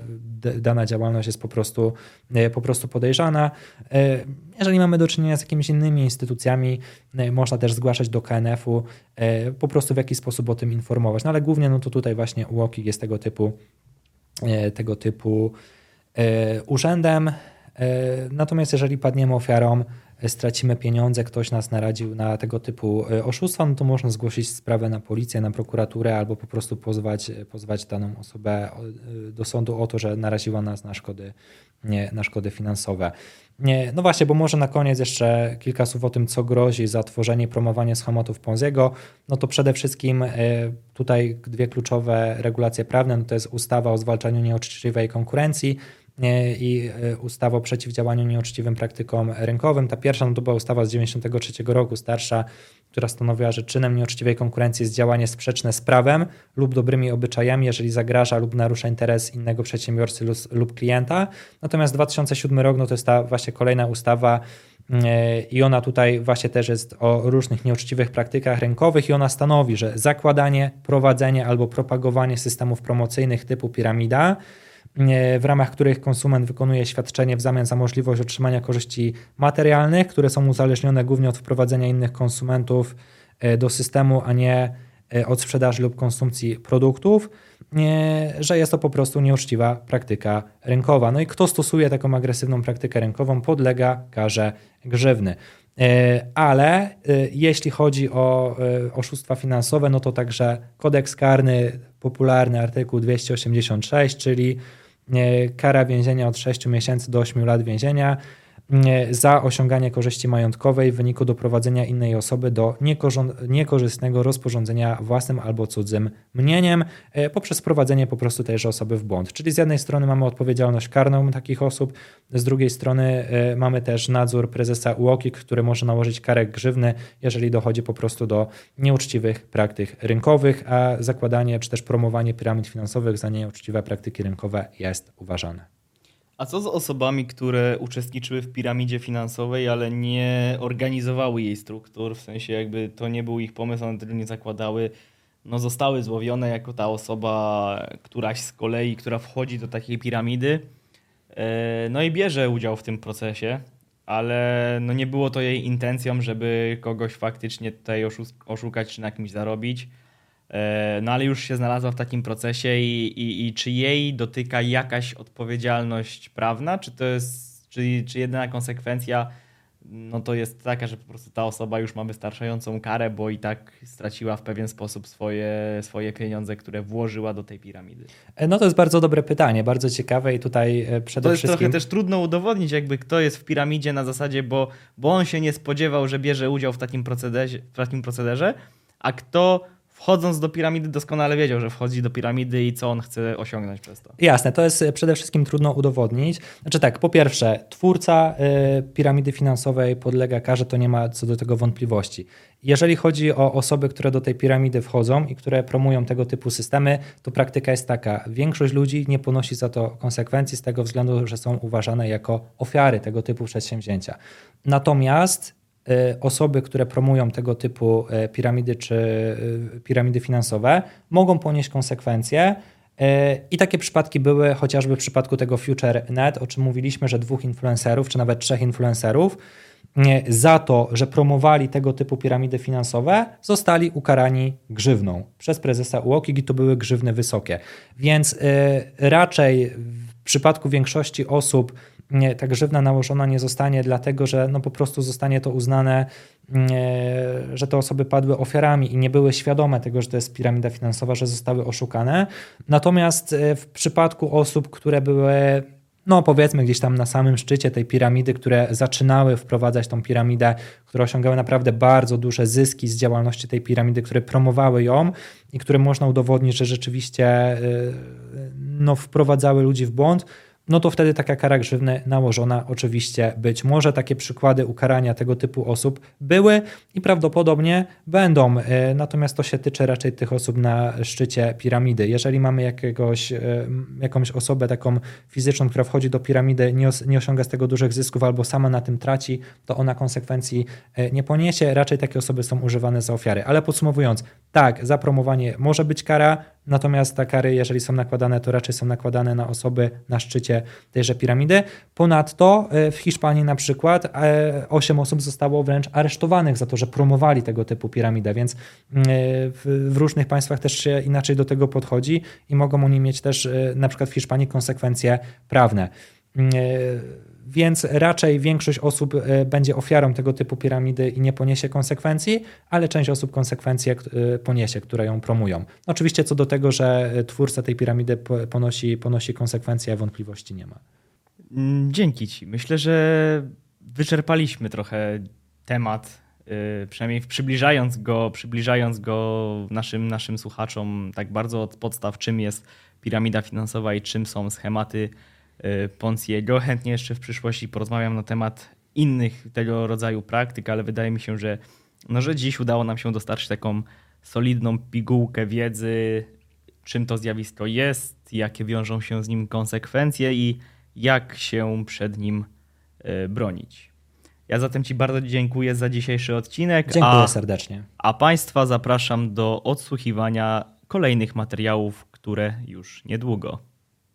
dana działalność jest po prostu, e, po prostu podejrzana. Jeżeli mamy do czynienia z jakimiś innymi instytucjami, można też zgłaszać do KNF-u, po prostu w jakiś sposób o tym informować. No ale głównie no to tutaj właśnie UOKiK jest tego typu, tego typu urzędem. Natomiast jeżeli padniemy ofiarą stracimy pieniądze, ktoś nas naradził na tego typu e, oszustwa, no to można zgłosić sprawę na policję, na prokuraturę albo po prostu pozwać, e, pozwać daną osobę e, do sądu o to, że naraziła nas na szkody, nie, na szkody finansowe. Nie, no właśnie, bo może na koniec jeszcze kilka słów o tym, co grozi za tworzenie i promowanie schematów Ponziego. No to przede wszystkim tutaj dwie kluczowe regulacje prawne, no to jest ustawa o zwalczaniu nieuczciwej konkurencji, i e, ustawa o przeciwdziałaniu nieuczciwym praktykom rynkowym. Ta pierwsza no to była ustawa z 1993 roku, starsza, która stanowiła, że czynem nieuczciwej konkurencji jest działanie sprzeczne z prawem lub dobrymi obyczajami, jeżeli zagraża lub narusza interes innego przedsiębiorcy lub klienta. Natomiast 2007 rok no to jest ta właśnie kolejna ustawa, e, i ona tutaj właśnie też jest o różnych nieuczciwych praktykach rynkowych i ona stanowi, że zakładanie, prowadzenie albo propagowanie systemów promocyjnych typu piramida w ramach których konsument wykonuje świadczenie w zamian za możliwość otrzymania korzyści materialnych, które są uzależnione głównie od wprowadzenia innych konsumentów e, do systemu, a nie e, od sprzedaży lub konsumpcji produktów, że jest to po prostu nieuczciwa praktyka rynkowa. No i kto stosuje taką agresywną praktykę rynkową, podlega karze grzywny. E, ale jeśli chodzi o oszustwa finansowe, no to także kodeks karny, popularny artykuł 286, czyli kara więzienia od 6 miesięcy do 8 lat więzienia. Za osiąganie korzyści majątkowej w wyniku doprowadzenia innej osoby do niekorzystnego rozporządzenia własnym albo cudzym mnieniem e, poprzez wprowadzenie po prostu tejże osoby w błąd. Czyli z jednej strony mamy odpowiedzialność karną takich osób, z drugiej strony e, mamy też nadzór prezesa UOKiK, który może nałożyć karę grzywny, jeżeli dochodzi po prostu do nieuczciwych praktyk rynkowych, a zakładanie czy też promowanie piramid finansowych za nieuczciwe praktyki rynkowe jest uważane. A co z osobami, które uczestniczyły w piramidzie finansowej, ale nie organizowały jej struktur, w sensie jakby to nie był ich pomysł, one tego nie zakładały, no zostały złowione jako ta osoba, któraś z kolei, która wchodzi do takiej piramidy, e, no i bierze udział w tym procesie, ale no nie było to jej intencją, żeby kogoś faktycznie tutaj oszukać czy na kimś zarobić. E, no ale już się znalazła w takim procesie i, i, i, czy jej dotyka jakaś odpowiedzialność prawna, czy to jest, czy, czy jedyna konsekwencja no to jest taka, że po prostu ta osoba już ma wystarczającą karę, bo i tak straciła w pewien sposób swoje, swoje pieniądze, które włożyła do tej piramidy. E, no to jest bardzo dobre pytanie, bardzo ciekawe i tutaj e, przede to wszystkim... To jest trochę też trudno udowodnić, jakby kto jest w piramidzie na zasadzie, bo, bo on się nie spodziewał, że bierze udział w takim procederze, w takim procederze a kto wchodząc do piramidy doskonale wiedział, że wchodzi do piramidy i co on chce osiągnąć przez to. Jasne, to jest e, przede wszystkim trudno udowodnić. Znaczy tak, po pierwsze, twórca y, piramidy finansowej podlega karze, to nie ma co do tego wątpliwości. Jeżeli chodzi o osoby, które do tej piramidy wchodzą i które promują tego typu systemy, to praktyka jest taka. Większość ludzi nie ponosi za to konsekwencji z tego względu, że są uważane jako ofiary tego typu przedsięwzięcia. Natomiast osoby, które promują tego typu y, piramidy czy y, piramidy finansowe, mogą ponieść konsekwencje. I takie przypadki były chociażby w przypadku tego FutureNet, o czym mówiliśmy, że dwóch influencerów, czy nawet trzech influencerów, za to, że promowali tego typu piramidy finansowe, zostali ukarani grzywną przez prezesa UOKiK i to były grzywny wysokie. Więc raczej w przypadku większości osób nie, ta grzywna nałożona nie zostanie, dlatego że no po prostu zostanie to uznane, mm, że te osoby padły ofiarami i nie były świadome tego, że to jest piramida finansowa, że zostały oszukane. Natomiast e, w przypadku osób, które były no powiedzmy gdzieś tam na samym szczycie tej piramidy, które zaczynały wprowadzać tą piramidę, które osiągały naprawdę bardzo duże zyski z działalności tej piramidy, które promowały ją i które można udowodnić, że rzeczywiście e, no, wprowadzały ludzi w błąd, no to wtedy taka kara grzywny nałożona oczywiście być może. Takie przykłady ukarania tego typu osób były i prawdopodobnie będą. E, natomiast to się tyczy raczej tych osób na szczycie piramidy. Jeżeli mamy jakiegoś, e, jakąś osobę taką fizyczną, która wchodzi do piramidy, nie, nie osiąga z tego dużych zysków albo sama na tym traci, to ona konsekwencji e, nie poniesie. Raczej takie osoby są używane za ofiary. Ale podsumowując, tak, za promowanie może być kara, Natomiast te kary, jeżeli są nakładane, to raczej są nakładane na osoby na szczycie tejże piramidy. Ponadto e, w Hiszpanii na przykład 8 e, osób zostało wręcz aresztowanych za to, że promowali tego typu piramidę, więc mm, e, w różnych państwach też się inaczej do tego podchodzi i mogą oni mieć też na przykład w Hiszpanii konsekwencje prawne. Więc raczej większość osób e, będzie ofiarą tego typu piramidy i nie poniesie konsekwencji, ale część osób konsekwencje e, poniesie, które ją promują. Oczywiście co do tego, że twórca tej piramidy ponosi, ponosi konsekwencje, wątpliwości nie ma. Mm, dzięki Ci. Myślę, że wyczerpaliśmy trochę temat, e, przynajmniej przybliżając go, przybliżając go naszym, naszym słuchaczom tak bardzo od podstaw, czym jest piramida finansowa i czym są schematy Ponciego. Chętnie jeszcze w przyszłości porozmawiam na temat innych tego rodzaju praktyk, ale wydaje mi się, że, no, że dziś udało nam się dostarczyć taką solidną pigułkę wiedzy, czym to zjawisko jest, jakie wiążą się z nim konsekwencje i jak się przed nim y, bronić. Ja zatem Ci bardzo dziękuję za dzisiejszy odcinek. Dziękuję a, serdecznie. A Państwa zapraszam do odsłuchiwania kolejnych materiałów, które już niedługo.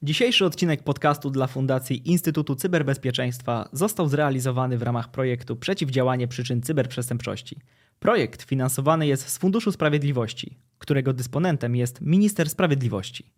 Dzisiejszy odcinek podcastu dla Fundacji Instytutu Cyberbezpieczeństwa został zrealizowany w ramach projektu Przeciwdziałanie przyczyn cyberprzestępczości. Projekt finansowany jest z Funduszu Sprawiedliwości, którego dysponentem jest Minister Sprawiedliwości.